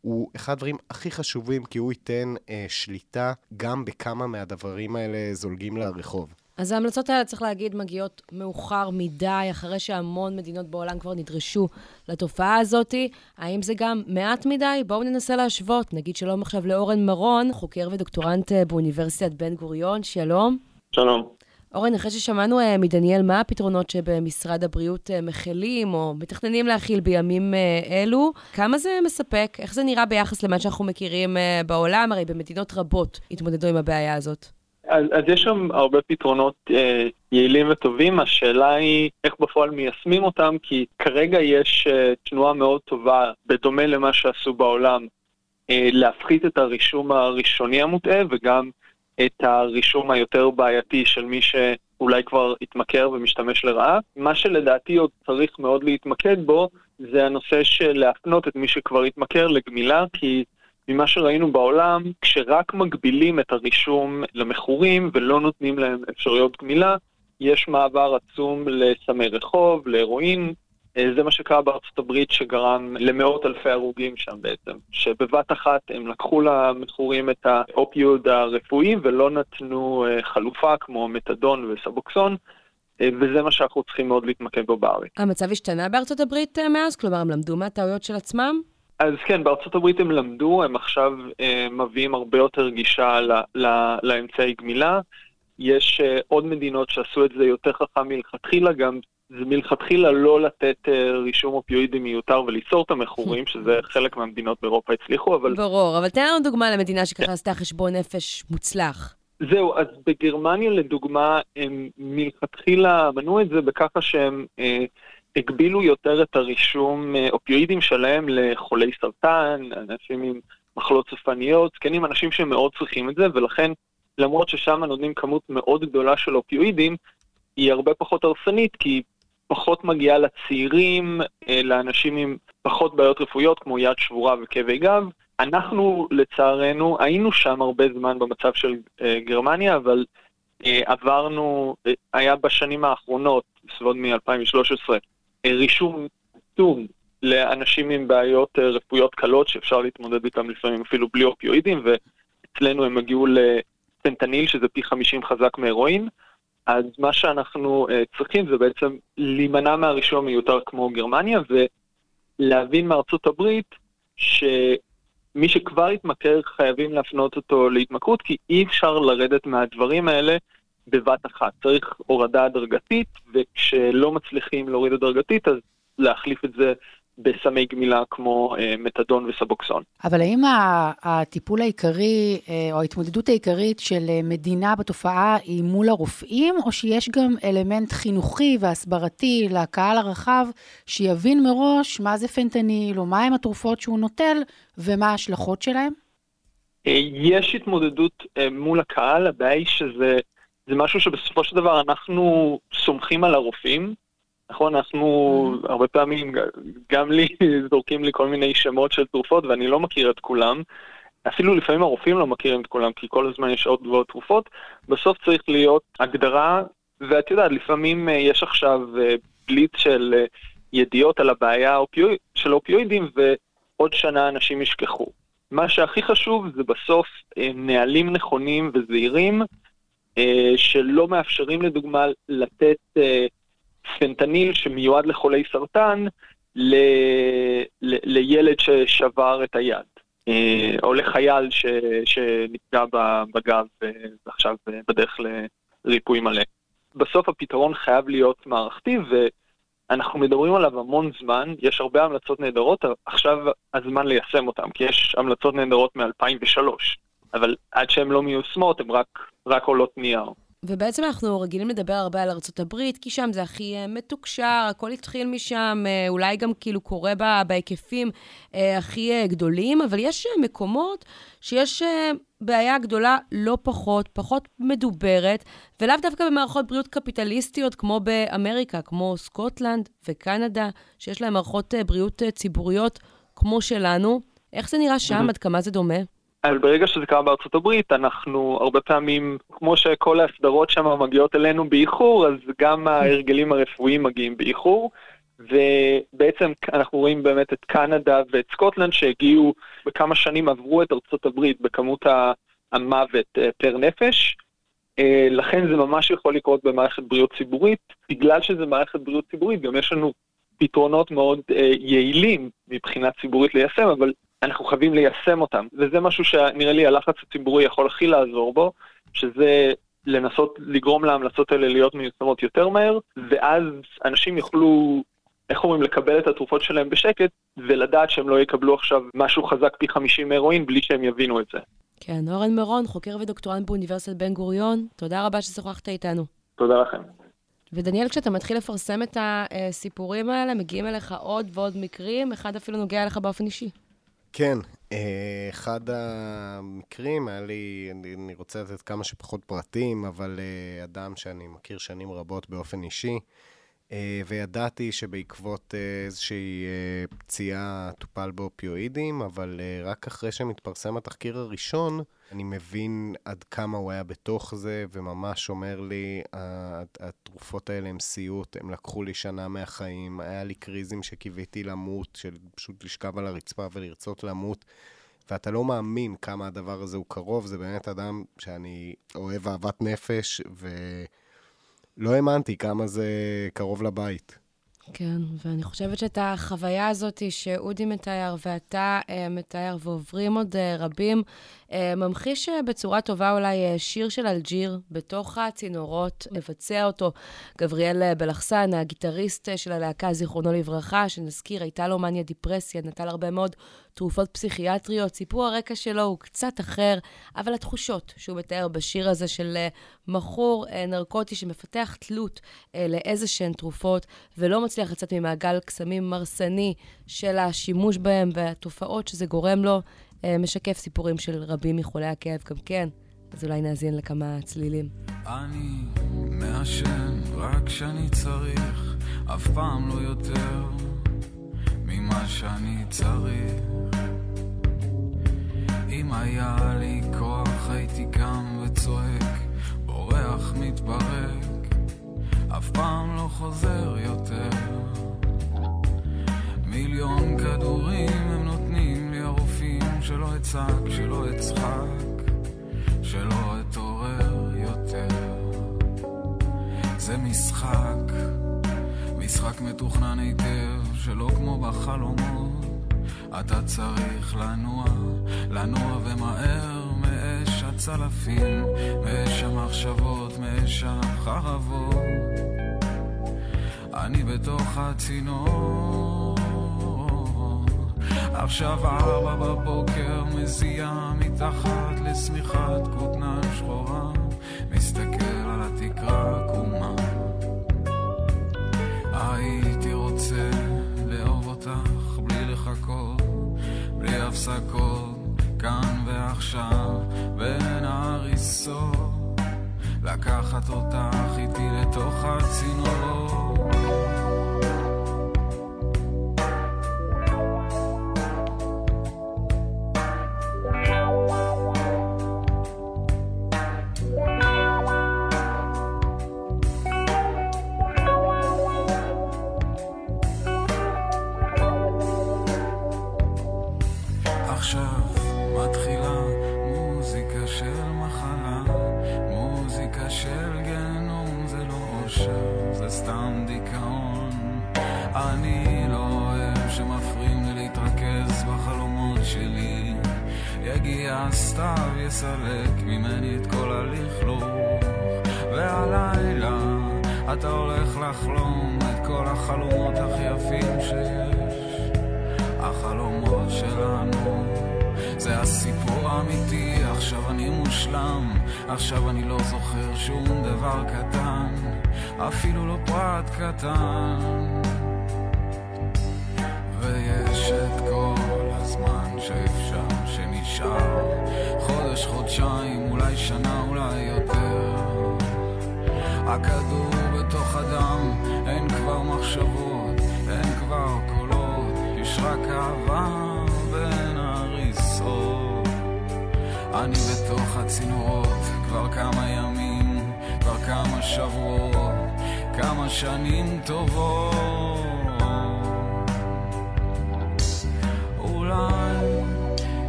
הוא אחד הדברים הכי חשובים, כי הוא ייתן אה, שליטה גם בכמה מהדברים האלה זולגים לרחוב. אז ההמלצות האלה, צריך להגיד, מגיעות מאוחר מדי, אחרי שהמון מדינות בעולם כבר נדרשו לתופעה הזאת. האם זה גם מעט מדי? בואו ננסה להשוות. נגיד שלום עכשיו לאורן מרון, חוקר ודוקטורנט אה, באוניברסיטת בן גוריון. שלום. שלום. אורן, אחרי ששמענו uh, מדניאל מה הפתרונות שבמשרד הבריאות uh, מכילים או מתכננים להכיל בימים uh, אלו, כמה זה מספק? איך זה נראה ביחס למה שאנחנו מכירים בעולם? הרי במדינות רבות התמודדו עם הבעיה הזאת. אז, אז יש שם הרבה פתרונות אה, יעילים וטובים, השאלה היא איך בפועל מיישמים אותם, כי כרגע יש אה, תנועה מאוד טובה, בדומה למה שעשו בעולם, אה, להפחית את הרישום הראשוני המוטעה וגם את הרישום היותר בעייתי של מי שאולי כבר התמכר ומשתמש לרעה. מה שלדעתי עוד צריך מאוד להתמקד בו, זה הנושא של להפנות את מי שכבר התמכר לגמילה, כי ממה שראינו בעולם, כשרק מגבילים את הרישום למכורים ולא נותנים להם אפשרויות גמילה, יש מעבר עצום לסמי רחוב, להרואין, אה, זה מה שקרה בארצות הברית שגרם למאות אלפי הרוגים שם בעצם, שבבת אחת הם לקחו למכורים את האופיוד הרפואי ולא נתנו אה, חלופה כמו מתדון וסבוקסון. אה, וזה מה שאנחנו צריכים מאוד להתמקד בו בארץ. המצב השתנה בארצות הברית מאז? כלומר, הם למדו מהטעויות של עצמם? אז כן, בארצות הברית הם למדו, הם עכשיו אה, מביאים הרבה יותר גישה ל, ל, לאמצעי גמילה. יש אה, עוד מדינות שעשו את זה יותר חכם מלכתחילה, גם זה מלכתחילה לא לתת אה, רישום אופיואידי מיותר וליצור את המכורים, שזה חלק מהמדינות באירופה הצליחו, אבל... ברור, אבל תן לנו דוגמה למדינה שככה עשתה חשבון נפש מוצלח. זהו, אז בגרמניה לדוגמה, הם מלכתחילה מנעו את זה בככה שהם אה, הגבילו יותר את הרישום אה, אופיואידים שלהם לחולי סרטן, אנשים עם מחלות סופניות, זקנים, אנשים שמאוד צריכים את זה, ולכן למרות ששם נותנים כמות מאוד גדולה של אופיואידים, היא הרבה פחות הרסנית, כי פחות מגיעה לצעירים, אה, לאנשים עם פחות בעיות רפואיות כמו יד שבורה וכאבי גב. אנחנו לצערנו היינו שם הרבה זמן במצב של אה, גרמניה, אבל אה, עברנו, היה בשנים האחרונות, בסביבות מ-2013, רישום עצום לאנשים עם בעיות רפואיות קלות שאפשר להתמודד איתם לפעמים אפילו בלי אופיואידים, ואצלנו הם הגיעו לפנטניל שזה פי 50 חזק מהרואין. אז מה שאנחנו uh, צריכים זה בעצם להימנע מהרישום המיותר כמו גרמניה, ולהבין מארצות הברית שמי שכבר התמכר חייבים להפנות אותו להתמכרות, כי אי אפשר לרדת מהדברים האלה בבת אחת. צריך הורדה הדרגתית, וכשלא מצליחים להוריד הדרגתית, אז להחליף את זה בסמי גמילה כמו אה, מתדון וסבוקסון. אבל האם הטיפול העיקרי, אה, או ההתמודדות העיקרית של אה, מדינה בתופעה היא מול הרופאים, או שיש גם אלמנט חינוכי והסברתי לקהל הרחב, שיבין מראש מה זה פנטניל, או מהם התרופות שהוא נוטל, ומה ההשלכות שלהם? יש התמודדות מול הקהל, הבעיה היא שזה משהו שבסופו של דבר אנחנו סומכים על הרופאים, נכון, אנחנו. הרבה פעמים, גם לי זורקים לי כל מיני שמות של תרופות ואני לא מכיר את כולם. אפילו לפעמים הרופאים לא מכירים את כולם, כי כל הזמן יש עוד ועוד תרופות. בסוף צריך להיות הגדרה, ואת יודעת, לפעמים אה, יש עכשיו אה, בליץ של אה, ידיעות על הבעיה של אופיואידים, עוד שנה אנשים ישכחו. מה שהכי חשוב זה בסוף נהלים נכונים וזהירים, שלא מאפשרים לדוגמה לתת פנטניל שמיועד לחולי סרטן ל, ל, לילד ששבר את היד, או לחייל ש, שנפגע בגב ועכשיו בדרך לריפוי מלא. בסוף הפתרון חייב להיות מערכתי, ו... אנחנו מדברים עליו המון זמן, יש הרבה המלצות נהדרות, עכשיו הזמן ליישם אותן, כי יש המלצות נהדרות מ-2003, אבל עד שהן לא מיושמות, הן רק, רק עולות נייר. ובעצם אנחנו רגילים לדבר הרבה על ארצות הברית, כי שם זה הכי uh, מתוקשר, הכל התחיל משם, uh, אולי גם כאילו קורה בה, בהיקפים uh, הכי גדולים, אבל יש מקומות שיש בעיה גדולה לא פחות, פחות מדוברת, ולאו דווקא במערכות בריאות קפיטליסטיות כמו באמריקה, כמו סקוטלנד וקנדה, שיש להם מערכות בריאות ציבוריות כמו שלנו. איך זה נראה שם? עד כמה זה דומה? אבל ברגע שזה קרה בארצות הברית, אנחנו הרבה פעמים, כמו שכל ההסדרות שם מגיעות אלינו באיחור, אז גם ההרגלים הרפואיים מגיעים באיחור. ובעצם אנחנו רואים באמת את קנדה ואת סקוטלנד שהגיעו, בכמה שנים עברו את ארצות הברית בכמות המוות אה, פר נפש. אה, לכן זה ממש יכול לקרות במערכת בריאות ציבורית. בגלל שזה מערכת בריאות ציבורית, גם יש לנו פתרונות מאוד אה, יעילים מבחינה ציבורית ליישם, אבל אנחנו חייבים ליישם אותם. וזה משהו שנראה לי הלחץ הציבורי יכול הכי לעזור בו, שזה לנסות לגרום להמלצות האלה להיות מיושמות יותר מהר, ואז אנשים יוכלו, איך אומרים, לקבל את התרופות שלהם בשקט, ולדעת שהם לא יקבלו עכשיו משהו חזק פי 50 מהרואין בלי שהם יבינו את זה. כן, אורן מירון, חוקר ודוקטורנט באוניברסיטת בן גוריון, תודה רבה ששוחחת איתנו. תודה לכם. ודניאל, כשאתה מתחיל לפרסם את הסיפורים האלה, מגיעים אליך עוד ועוד מקרים, אחד אפילו נוגע אליך באופן אישי. כן, אה, אחד המקרים, היה לי, אני רוצה לתת כמה שפחות פרטים, אבל אה, אדם שאני מכיר שנים רבות באופן אישי, וידעתי שבעקבות איזושהי פציעה טופל באופיואידים, אבל רק אחרי שמתפרסם התחקיר הראשון, אני מבין עד כמה הוא היה בתוך זה, וממש אומר לי, התרופות האלה הם סיוט, הם לקחו לי שנה מהחיים, היה לי קריזים שקיוויתי למות, של פשוט לשכב על הרצפה ולרצות למות. ואתה לא מאמין כמה הדבר הזה הוא קרוב, זה באמת אדם שאני אוהב אהבת נפש, ולא האמנתי כמה זה קרוב לבית. כן, ואני חושבת שאת החוויה הזאת שאודי מתאר ואתה uh, מתאר ועוברים עוד uh, רבים, ממחיש בצורה טובה אולי שיר של אלג'יר בתוך הצינורות, מבצע אותו. גבריאל בלחסן, הגיטריסט של הלהקה, זיכרונו לברכה, שנזכיר, הייתה לו מניה דיפרסיה, נטל הרבה מאוד תרופות פסיכיאטריות. סיפור הרקע שלו הוא קצת אחר, אבל התחושות שהוא מתאר בשיר הזה של מכור נרקוטי שמפתח תלות לאיזה שהן תרופות, ולא מצליח לצאת ממעגל קסמים מרסני של השימוש בהם והתופעות שזה גורם לו, אה, משקף סיפורים של רבים מחולי הכאב גם כן. אז אולי נאזין לכמה צלילים. אני מעשן רק כשאני צריך, אף פעם לא יותר ממה שאני צריך. אם היה לי כוח הייתי קם וצועק, בורח מתברק, אף פעם לא חוזר יותר. מיליון כדורים הם אצעק, שלא אצחק, שלא אתעורר יותר. זה משחק, משחק מתוכנן היטב, שלא כמו בחלומות. אתה צריך לנוע, לנוע ומהר מאש הצלפים, מאש המחשבות, מאש החרבות. אני בתוך הצינור עכשיו ארבע בבוקר מזיע מתחת לשמיכת כותנה שחורה מסתכל על התקרה עקומה. הייתי רוצה לאהוב אותך בלי לחכות בלי הפסקות כאן ועכשיו בין ההריסות. לקחת אותך איתי לתוך הצינורות לחלום את כל החלומות הכי יפים שיש. החלומות שלנו. זה הסיפור האמיתי, עכשיו אני מושלם, עכשיו אני לא זוכר שום דבר קטן, אפילו לא פרט קטן. ויש את כל הזמן שאפשר, שנשאר, חודש, חודשיים, אולי שנה, אולי יותר. הכדור בתוך הדם, כבר מחשבות, אין כבר קולות, יש רק אהבה. אני בתוך הצינורות כבר כמה ימים, כבר כמה שבועות, כמה שנים טובות. אולי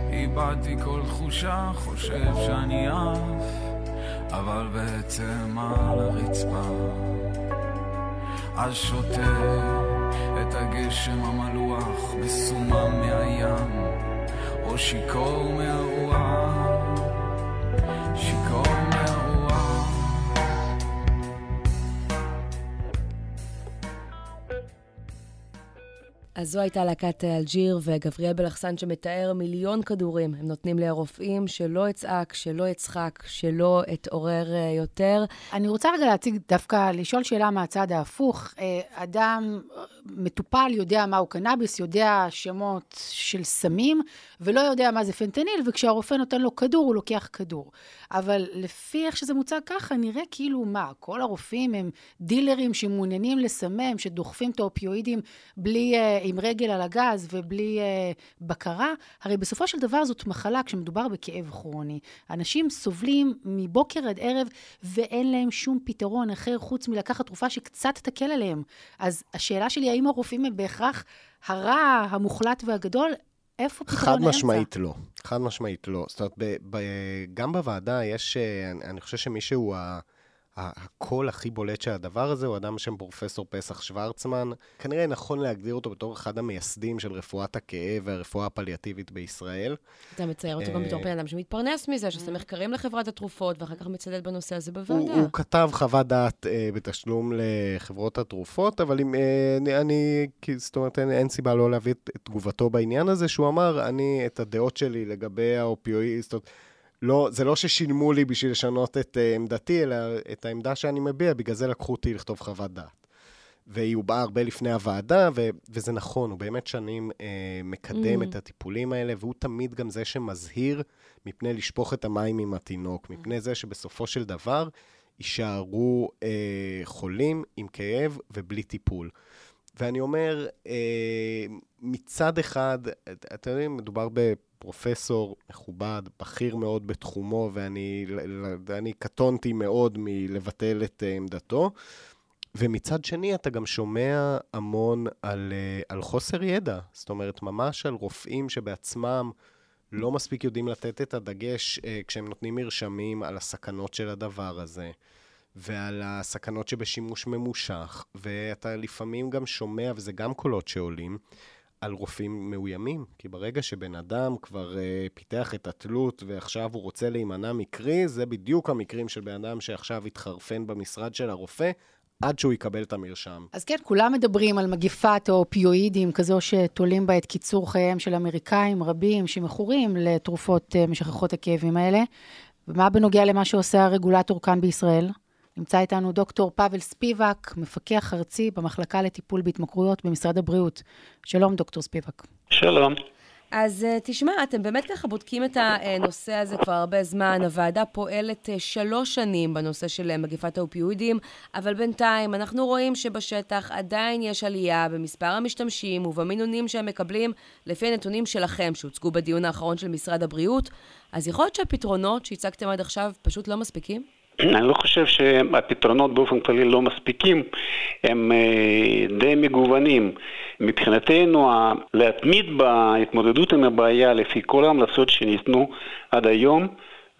איבדתי כל תחושה, חושב שאני עף, אבל בעצם על הרצפה. אז שותה את הגשם המלוח, מסומם מהים, או שיכור מהרוח. אז זו הייתה להקת אלג'יר וגבריאל בלחסן שמתאר מיליון כדורים. הם נותנים לי הרופאים שלא אצעק, שלא אצחק, שלא אתעורר אה, יותר. אני רוצה רגע להציג דווקא, לשאול שאלה מהצד ההפוך. אה, אדם, מטופל, יודע מהו קנאביס, יודע שמות של סמים, ולא יודע מה זה פנטניל, וכשהרופא נותן לו כדור, הוא לוקח כדור. אבל לפי איך שזה מוצג ככה, נראה כאילו מה, כל הרופאים הם דילרים שמעוניינים לסמם, שדוחפים את האופיואידים בלי, uh, עם רגל על הגז ובלי uh, בקרה. הרי בסופו של דבר זאת מחלה כשמדובר בכאב כרוני. אנשים סובלים מבוקר עד ערב ואין להם שום פתרון אחר חוץ מלקחת תרופה שקצת תקל עליהם. אז השאלה שלי, האם הרופאים הם בהכרח הרע המוחלט והגדול? איפה פתרון האמצע? חד משמעית לא. חד משמעית לא. זאת אומרת, ב, ב, גם בוועדה יש, אה, אני, אני חושב שמישהו ה... הקול הכי בולט של הדבר הזה הוא אדם בשם פרופסור פסח שוורצמן. כנראה נכון להגדיר אותו בתור אחד המייסדים של רפואת הכאב והרפואה הפליאטיבית בישראל. אתה מצייר אותו גם בתור בן אדם שמתפרנס מזה, שעושה מחקרים לחברת התרופות, ואחר כך מצדד בנושא הזה בוועדה. הוא, כתב חוות דעת אה, בתשלום לחברות התרופות, אבל אם, אה, אני, זאת אומרת, אין, סיבה לא להביא את תגובתו בעניין הזה, שהוא אמר, אני, את הדעות שלי לגבי האופיואיסטות, לא, זה לא ששילמו לי בשביל לשנות את uh, עמדתי, אלא את העמדה שאני מביע, בגלל זה לקחו אותי לכתוב חוות דעת. והיא הובעה הרבה לפני הוועדה, ו- וזה נכון, הוא באמת שנים uh, מקדם mm. את הטיפולים האלה, והוא תמיד גם זה שמזהיר מפני לשפוך את המים עם התינוק, מפני זה שבסופו של דבר יישארו uh, חולים עם כאב ובלי טיפול. ואני אומר, אה, מצד אחד, אתם יודעים, מדובר בפרופסור מכובד, בכיר מאוד בתחומו, ואני, קטונתי מאוד מלבטל את אה, עמדתו. ומצד שני, אתה גם שומע המון על, אה, על חוסר ידע. זאת אומרת, ממש על רופאים שבעצמם לא מספיק יודעים לתת את הדגש כשהם נותנים מרשמים על הסכנות של הדבר הזה. ועל הסכנות שבשימוש ממושך, ואתה לפעמים גם שומע, וזה גם קולות שעולים, על רופאים מאוימים. כי ברגע שבן אדם כבר uh, פיתח את התלות ועכשיו הוא רוצה להימנע מקרי, זה בדיוק המקרים של בן אדם שעכשיו התחרפן במשרד של הרופא, עד שהוא יקבל את המרשם. אז כן, כולם מדברים על מגיפת האופיואידים, כזו שתולים בה את קיצור חייהם של אמריקאים רבים שמכורים לתרופות uh, משככות הכאבים האלה. ומה בנוגע למה שעושה הרגולטור כאן בישראל? נמצא איתנו דוקטור פאבל ספיבק, מפקח ארצי במחלקה לטיפול בהתמכרויות במשרד הבריאות. שלום, דוקטור ספיבק. שלום. אז אה, תשמע, אתם באמת ככה בודקים את הנושא הזה כבר הרבה זמן. הוועדה פועלת אה, שלוש שנים בנושא של אה, מגפת האופיואידים, אבל בינתיים אנחנו רואים שבשטח עדיין יש עלייה במספר המשתמשים ובמינונים שהם מקבלים לפי הנתונים שלכם, שהוצגו בדיון האחרון של משרד הבריאות. אז יכול להיות שהפתרונות שהצגתם עד עכשיו פשוט לא מספיקים? אני לא חושב שהפתרונות באופן כללי לא מספיקים, הם אה, די מגוונים. מבחינתנו, להתמיד בהתמודדות עם הבעיה לפי כל ההמלצות שניתנו עד היום,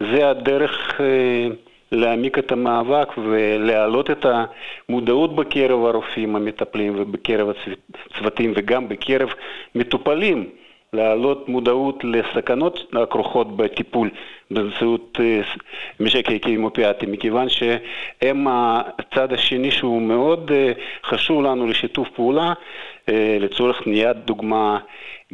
זה הדרך אה, להעמיק את המאבק ולהעלות את המודעות בקרב הרופאים המטפלים ובקרב הצוותים וגם בקרב מטופלים. להעלות מודעות לסכנות הכרוכות בטיפול באמצעות אה, משק הכימופיאטי, מכיוון שהם הצד השני שהוא מאוד אה, חשוב לנו לשיתוף פעולה אה, לצורך בניית דוגמה,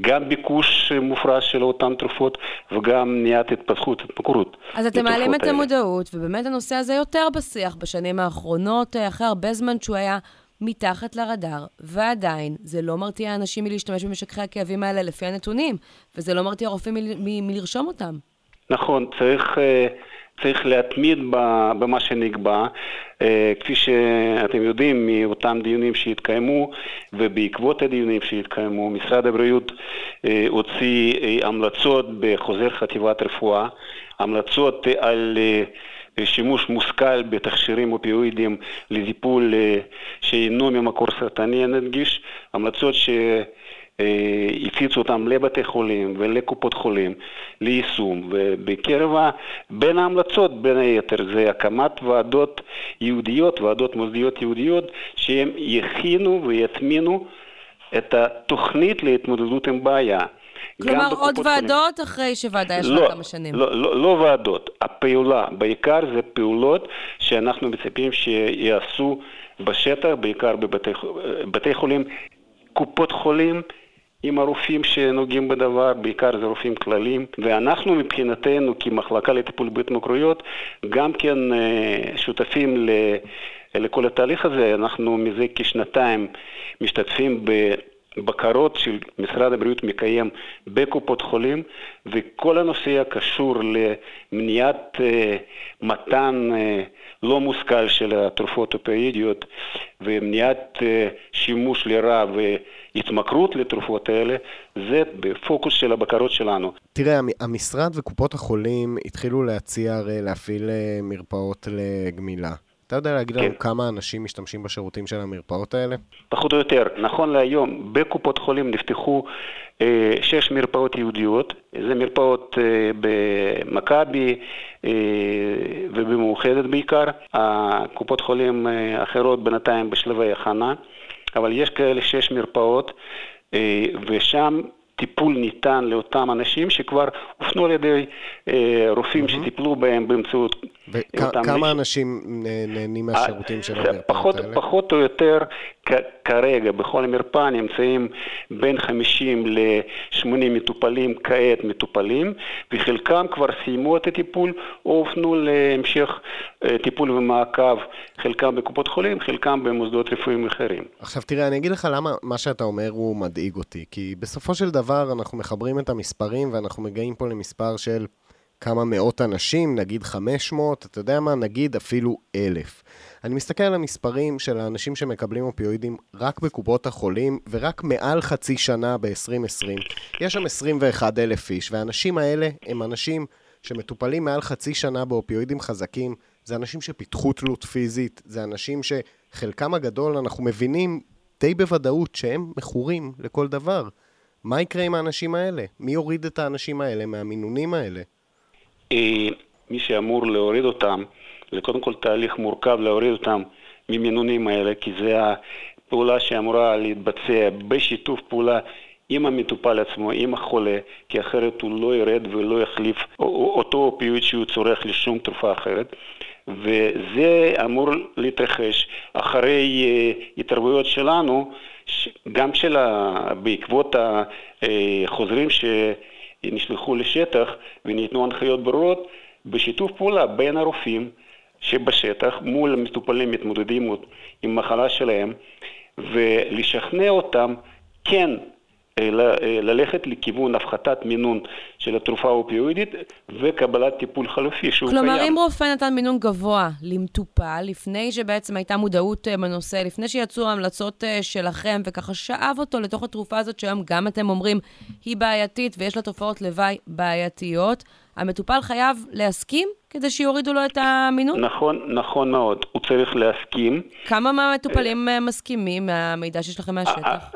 גם ביקוש מופרש של אותן תרופות וגם מניעת התפתחות, התמכרות. אז אתם מעלים את המודעות, ובאמת הנושא הזה יותר בשיח בשנים האחרונות, אחרי הרבה זמן שהוא היה מתחת לרדאר, ועדיין זה לא מרתיע אנשים מלהשתמש במשככי הכאבים האלה לפי הנתונים, וזה לא מרתיע רופאים מ- מלרשום אותם. נכון, צריך, אה, צריך להתמיד במה שנקבע. אה, כפי שאתם יודעים מאותם דיונים שהתקיימו, ובעקבות הדיונים שהתקיימו, משרד הבריאות אה, הוציא המלצות בחוזר חטיבת רפואה, המלצות על שימוש מושכל בתכשירים אופיואידיים לטיפול אה, שאינו ממקור סרטני, נדגיש, המלצות ש... הפיצו אותם לבתי חולים ולקופות חולים ליישום, ובקרב, בין ההמלצות בין היתר זה הקמת ועדות ייעודיות, ועדות מוסדיות ייעודיות, שהם יכינו ויטמינו את התוכנית להתמודדות עם בעיה. כלומר, עוד ועדות חולים. אחרי שוועדה ישבה לא, כמה שנים. לא, לא, לא ועדות, הפעולה, בעיקר זה פעולות שאנחנו מצפים שיעשו בשטח, בעיקר בבתי חולים, קופות חולים, עם הרופאים שנוגעים בדבר, בעיקר זה רופאים כלליים, ואנחנו מבחינתנו כמחלקה לטיפול בהתמכרויות גם כן אה, שותפים ל... לכל התהליך הזה, אנחנו מזה כשנתיים משתתפים ב... בקרות שמשרד הבריאות מקיים בקופות חולים, וכל הנושא הקשור למניעת uh, מתן uh, לא מושכל של התרופות אופאידיות ומניעת uh, שימוש לרע והתמכרות לתרופות האלה, זה בפוקוס של הבקרות שלנו. תראה, המשרד וקופות החולים התחילו להציע הרי להפעיל מרפאות לגמילה. אתה יודע להגיד כן. לנו כמה אנשים משתמשים בשירותים של המרפאות האלה? פחות או יותר. נכון להיום, בקופות חולים נפתחו אה, שש מרפאות יהודיות. זה מרפאות אה, במכבי אה, ובמאוחדת בעיקר. הקופות חולים אה, האחרות בינתיים בשלבי הכנה, אבל יש כאלה שש מרפאות, אה, ושם טיפול ניתן לאותם אנשים שכבר הופנו על ידי אה, רופאים mm-hmm. שטיפלו בהם באמצעות. וכמה אנשים נהנים מהשירותים של המרפאות האלה? פחות או יותר כרגע בכל המרפאה נמצאים בין 50 ל-80 מטופלים כעת מטופלים, וחלקם כבר סיימו את הטיפול או הופנו להמשך אה, טיפול ומעקב, חלקם בקופות חולים, חלקם במוסדות רפואיים אחרים. עכשיו תראה, אני אגיד לך למה מה שאתה אומר הוא מדאיג אותי, כי בסופו של דבר אנחנו מחברים את המספרים ואנחנו מגיעים פה למספר של כמה מאות אנשים, נגיד 500, אתה יודע מה, נגיד אפילו אלף. אני מסתכל על המספרים של האנשים שמקבלים אופיואידים רק בקופות החולים, ורק מעל חצי שנה ב-2020, יש שם 21 אלף איש, והאנשים האלה הם אנשים שמטופלים מעל חצי שנה באופיואידים חזקים, זה אנשים שפיתחו תלות פיזית, זה אנשים שחלקם הגדול אנחנו מבינים די בוודאות שהם מכורים לכל דבר. מה יקרה עם האנשים האלה? מי יוריד את האנשים האלה מהמינונים האלה? אה, מי שאמור להוריד אותם, זה קודם כל תהליך מורכב להוריד אותם ממינונים האלה, כי זה הפעולה שאמורה להתבצע בשיתוף פעולה עם המטופל עצמו, עם החולה, כי אחרת הוא לא ירד ולא יחליף אותו אופיואיד שהוא צורך לשום תרופה אחרת. וזה אמור להתרחש אחרי uh, התערבויות שלנו, גם של. בעקבות החוזרים ש... נשלחו לשטח וניתנו הנחיות ברורות בשיתוף פעולה בין הרופאים שבשטח מול המטופלים מתמודדים עם מחלה שלהם ולשכנע אותם כן ללכת לכיוון הפחתת מינון של התרופה האופיואידית וקבלת טיפול חלופי שהוא כלומר, קיים. כלומר, אם רופא נתן מינון גבוה למטופל, לפני שבעצם הייתה מודעות אה, בנושא, לפני שיצאו ההמלצות שלכם, וככה שאב אותו לתוך התרופה הזאת, שהיום גם אתם אומרים היא בעייתית ויש לה תופעות לוואי בעייתיות, המטופל חייב להסכים כדי שיורידו לו את המינון? נכון, נכון מאוד. הוא צריך להסכים. כמה מהמטופלים אה, מסכימים מהמידע שיש לכם מהשטח?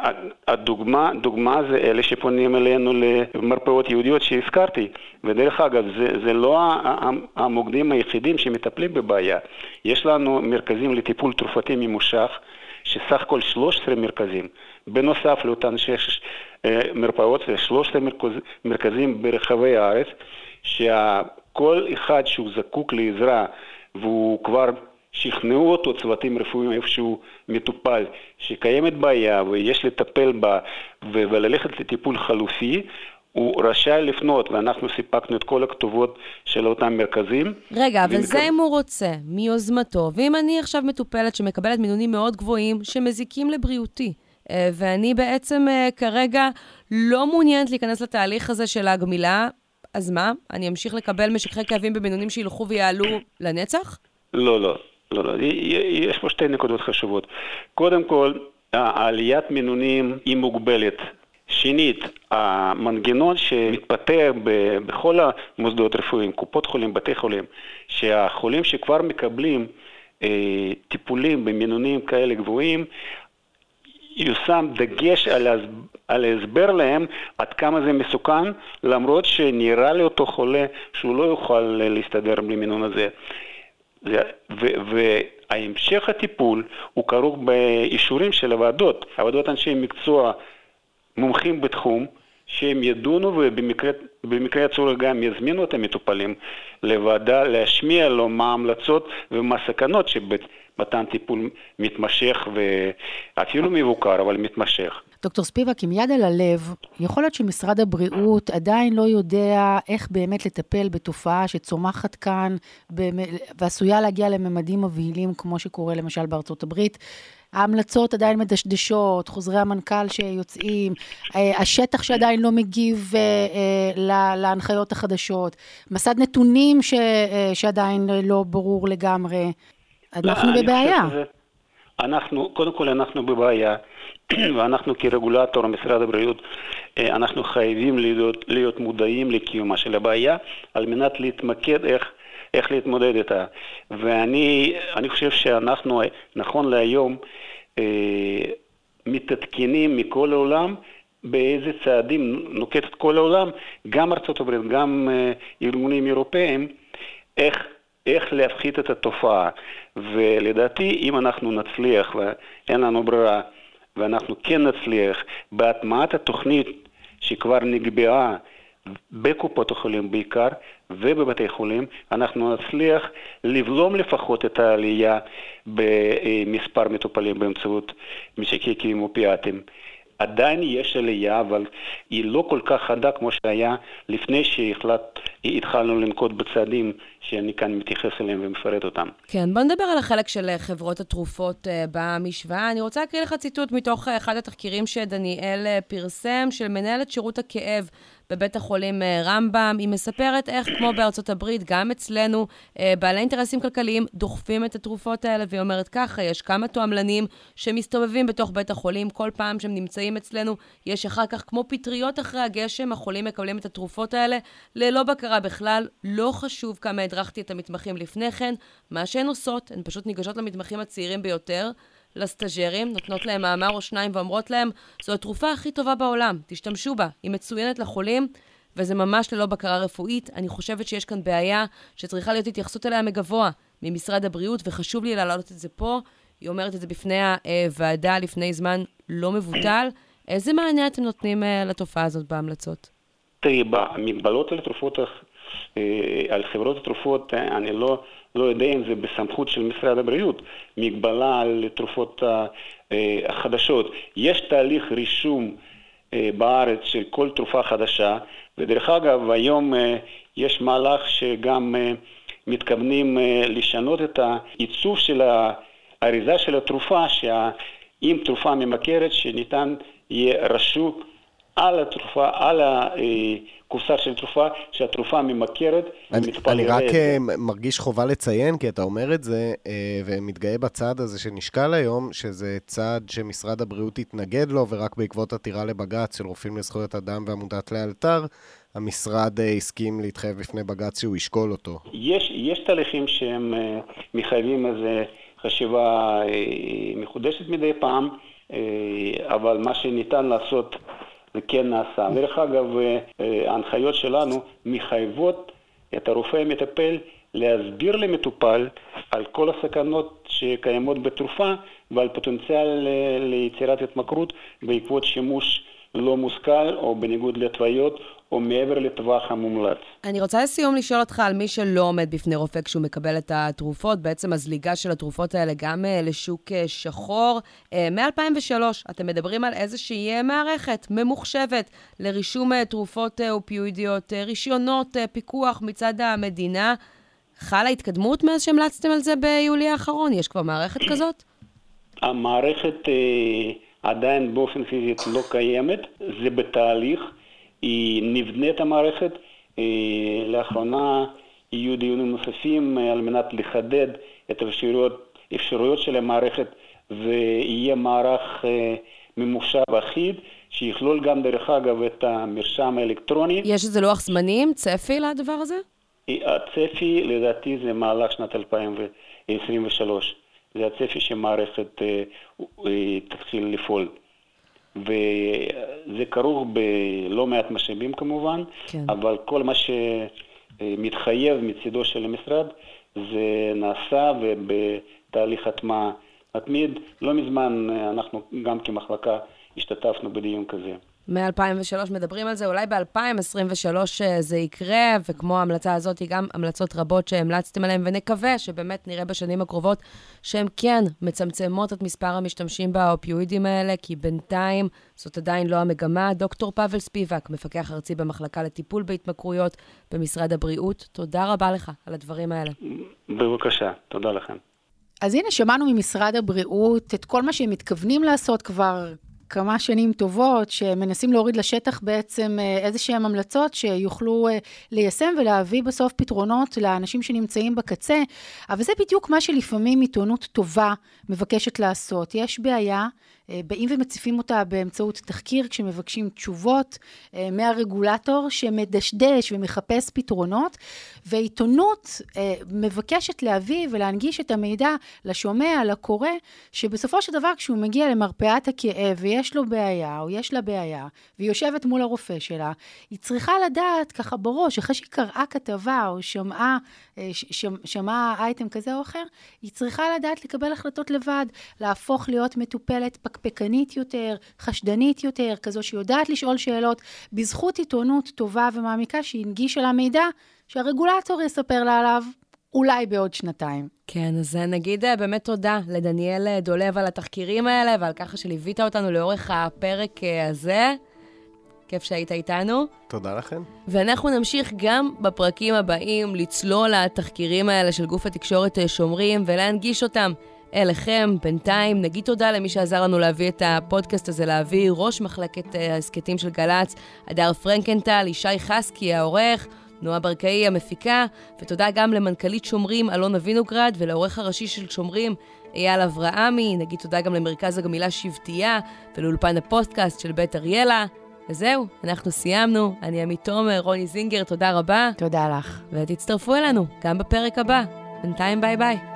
הדוגמה, דוגמה זה אלה שפונים אלינו למרפאות יהודיות שהזכרתי. ודרך אגב, זה, זה לא המוקדים היחידים שמטפלים בבעיה. יש לנו מרכזים לטיפול תרופתי ממושך. שסך הכל 13 מרכזים, בנוסף לאותן שש אה, מרפאות, 13 מרכז, מרכזים ברחבי הארץ, שכל אחד שהוא זקוק לעזרה והוא כבר שכנעו אותו צוותים רפואיים איפה שהוא מטופל, שקיימת בעיה ויש לטפל בה וללכת לטיפול חלופי, הוא רשאי לפנות, ואנחנו סיפקנו את כל הכתובות של אותם מרכזים. רגע, אבל ומקב... זה אם הוא רוצה, מיוזמתו. ואם אני עכשיו מטופלת שמקבלת מינונים מאוד גבוהים, שמזיקים לבריאותי, אה, ואני בעצם אה, כרגע לא מעוניינת להיכנס לתהליך הזה של הגמילה, אז מה? אני אמשיך לקבל משככי כאבים במינונים שילכו ויעלו לנצח? לא, לא. לא, לא, יש פה שתי נקודות חשובות. קודם כל, העליית מינונים היא מוגבלת. שנית, המנגנון שמתפתח בכל המוסדות רפואיים, קופות חולים, בתי חולים, שהחולים שכבר מקבלים אה, טיפולים במינונים כאלה גבוהים, יושם דגש על. על ההסבר להם עד כמה זה מסוכן, למרות שנראה לאותו חולה שהוא לא יוכל להסתדר בלי מינון הזה. והמשך הטיפול הוא כרוך באישורים של הוועדות, הוועדות אנשי מקצוע מומחים בתחום, שהם ידונו ובמקרה הצורך גם יזמינו את המטופלים לוועדה להשמיע לו מה ההמלצות ומה הסכנות שבמתן טיפול מתמשך ואפילו מבוקר, אבל מתמשך. דוקטור ספיבק, עם יד על הלב, יכול להיות שמשרד הבריאות עדיין לא יודע איך באמת לטפל בתופעה שצומחת כאן ועשויה להגיע לממדים מבהילים, כמו שקורה למשל בארצות הברית. ההמלצות עדיין מדשדשות, חוזרי המנכ"ל שיוצאים, אה, השטח שעדיין לא מגיב אה, אה, להנחיות החדשות, מסד נתונים שעדיין לא ברור לגמרי. אנחנו לא, בבעיה. אנחנו, קודם כל אנחנו בבעיה, ואנחנו כרגולטור, משרד הבריאות, אנחנו חייבים להיות, להיות מודעים לקיומה של הבעיה, על מנת להתמקד איך, איך להתמודד איתה. ואני חושב שאנחנו, נכון להיום, אה, מתעדכנים מכל העולם באיזה צעדים נוקטת כל העולם, גם ארצות הברית, גם אה, ארגונים אירופאים, איך, איך להפחית את התופעה. ולדעתי, אם אנחנו נצליח, ואין לנו ברירה, ואנחנו כן נצליח בהטמעת התוכנית שכבר נקבעה בקופות החולים בעיקר ובבתי חולים, אנחנו נצליח לבלום לפחות את העלייה במספר מטופלים באמצעות משקי כאבים אופיאטיים. עדיין יש עלייה, אבל היא לא כל כך חדה כמו שהיה לפני שהתחלנו לנקוט בצעדים שאני כאן מתייחס אליהם ומפרט אותם. כן, בוא נדבר על החלק של חברות התרופות אה, במשוואה. אני רוצה להקריא לך ציטוט מתוך אה, אחד התחקירים שדניאל אה, פרסם, של מנהלת שירות הכאב בבית החולים אה, רמב"ם. היא מספרת איך, כמו בארצות הברית, גם אצלנו, אה, בעלי אינטרסים כלכליים דוחפים את התרופות האלה, והיא אומרת ככה, יש כמה תועמלנים שמסתובבים בתוך בית החולים, כל פעם שהם נמצאים אצלנו, יש אחר כך, כמו פטריות אחרי הגשם, החולים מקבלים את התרופות האלה ללא בקרה בכלל. לא חשוב כמה הדרכתי את המתמחים לפני כן, מה שהן עושות, הן פשוט ניגשות למתמחים הצעירים ביותר. לסטאג'רים, נותנות להם מאמר או שניים ואומרות להם, זו התרופה הכי טובה בעולם, תשתמשו בה, היא מצוינת לחולים, וזה ממש ללא בקרה רפואית. אני חושבת שיש כאן בעיה שצריכה להיות התייחסות אליה מגבוה ממשרד הבריאות, וחשוב לי להעלות את זה פה. היא אומרת את זה בפני הוועדה לפני זמן לא מבוטל. איזה מענה אתם נותנים אה, לתופעה הזאת בהמלצות? תראי, במגבלות על תרופות, אה, על חברות התרופות, אה, אני לא... לא יודע אם זה בסמכות של משרד הבריאות, מגבלה על תרופות אה, החדשות. יש תהליך רישום אה, בארץ של כל תרופה חדשה, ודרך אגב, היום אה, יש מהלך שגם מתכוונים לשנות את העיצוב של האריזה של התרופה, שאם תרופה ממכרת, שניתן יהיה רשום על התרופה, על הקופסה של תרופה, שהתרופה ממכרת. אני, אני רק אה, מרגיש חובה לציין, כי אתה אומר את זה, אה, ומתגאה בצעד הזה שנשקל היום, שזה צעד שמשרד הבריאות התנגד לו, ורק בעקבות עתירה לבג"ץ של רופאים לזכויות אדם ועמותת לאלתר, המשרד אה, הסכים להתחייב בפני בג"ץ שהוא ישקול אותו. יש, יש תהליכים שהם מחייבים איזה חשיבה מחודשת מדי פעם. אבל מה שניתן לעשות זה כן נעשה. דרך אגב, אה, אה, ההנחיות שלנו מחייבות את הרופא המטפל להסביר למטופל על כל הסכנות שקיימות בתרופה ועל פוטנציאל אה, ליצירת התמכרות בעקבות שימוש לא מושכל או בניגוד להתוויות או מעבר לטווח המומלץ. אני רוצה לסיום לשאול אותך על מי שלא עומד בפני רופא כשהוא מקבל את התרופות, בעצם הזליגה של התרופות האלה גם uh, לשוק uh, שחור. Uh, מ-2003 אתם מדברים על איזושהי מערכת ממוחשבת לרישום תרופות אופיואידיות, רישיונות, פיקוח מצד המדינה. חלה התקדמות מאז שהמלצתם על זה ביולי האחרון? יש כבר מערכת כזאת? המערכת עדיין באופן פיזי לא קיימת, זה בתהליך. היא נבנית המערכת. אה, לאחרונה יהיו דיונים נוספים אה, על מנת לחדד את האפשרויות, האפשרויות של המערכת ויהיה מערך אה, ממוחשב אחיד, שיכלול גם דרך אגב את המרשם האלקטרוני. יש איזה לוח זמנים, צפי לדבר הזה? הצפי לדעתי זה מהלך שנת 2023. זה הצפי שמערכת תתחיל לפעול. וזה כרוך בלא מעט משאבים כמובן, כן. אבל כל מה שמתחייב מצידו של המשרד זה נעשה ובתהליך הטמעה מתמיד. לא מזמן אנחנו גם כמחלקה השתתפנו בדיון כזה. מ-2003 מדברים על זה, אולי ב-2023 אה, זה יקרה, וכמו ההמלצה הזאת, גם המלצות רבות שהמלצתם עליהן, ונקווה שבאמת נראה בשנים הקרובות שהן כן מצמצמות את מספר המשתמשים באופיואידים האלה, כי בינתיים זאת עדיין לא המגמה. דוקטור פאבל ספיבק, מפקח ארצי במחלקה לטיפול בהתמכרויות במשרד הבריאות, תודה רבה לך על הדברים האלה. בבקשה, תודה לכם. אז הנה, שמענו ממשרד הבריאות את כל מה שהם מתכוונים לעשות כבר כמה שנים טובות, שמנסים להוריד לשטח בעצם אה, איזה שהן המלצות שיוכלו אה, ליישם ולהביא בסוף פתרונות לאנשים שנמצאים בקצה, אבל זה בדיוק מה שלפעמים עיתונות טובה מבקשת לעשות. יש בעיה, אה, באים ומציפים אותה באמצעות תחקיר כשמבקשים תשובות מהרגולטור שמדשדש ומחפש פתרונות, ועיתונות מבקשת להביא ולהנגיש את המידע לשומע, לקורא, שבסופו של דבר כשהוא מגיע למרפאת הכאב ויש לו בעיה, או יש לה בעיה, והיא יושבת מול הרופא שלה, היא צריכה לדעת ככה בראש, אחרי שהיא קראה כתבה או שמעה, אה, שמעה אייטם כזה או אחר, היא צריכה לדעת לקבל החלטות לבד, להפוך להיות מטופלת פקפקנית יותר, חשדנית יותר, כזו שיודעת לשאול שאלות, בזכות עיתונות טובה ומעמיקה שהנגישה לה מידע שהרגולטור יספר לה עליו אולי בעוד שנתיים. כן, אז נגיד אה, באמת תודה לדניאל אה, דולב על התחקירים האלה ועל ככה שליווית אותנו לאורך הפרק אה, הזה. כיף שהיית איתנו. תודה לכם. ואנחנו נמשיך גם בפרקים הבאים לצלול לתחקירים האלה של גוף התקשורת שומרים ולהנגיש אותם אליכם. בינתיים נגיד תודה למי שעזר לנו להביא את הפודקאסט הזה להביא, ראש מחלקת ההסכתים של גל"צ, הדר פרנקנטל, ישי חסקי העורך. נועה ברקאי המפיקה, ותודה גם למנכ"לית שומרים אלונה וינוגרד ולעורך הראשי של שומרים אייל אברהמי, נגיד תודה גם למרכז הגמילה שבטייה ולאולפן הפודקאסט של בית אריאלה. וזהו, אנחנו סיימנו. אני עמית תומר, רוני זינגר, תודה רבה. תודה לך. ותצטרפו אלינו גם בפרק הבא. בינתיים ביי ביי.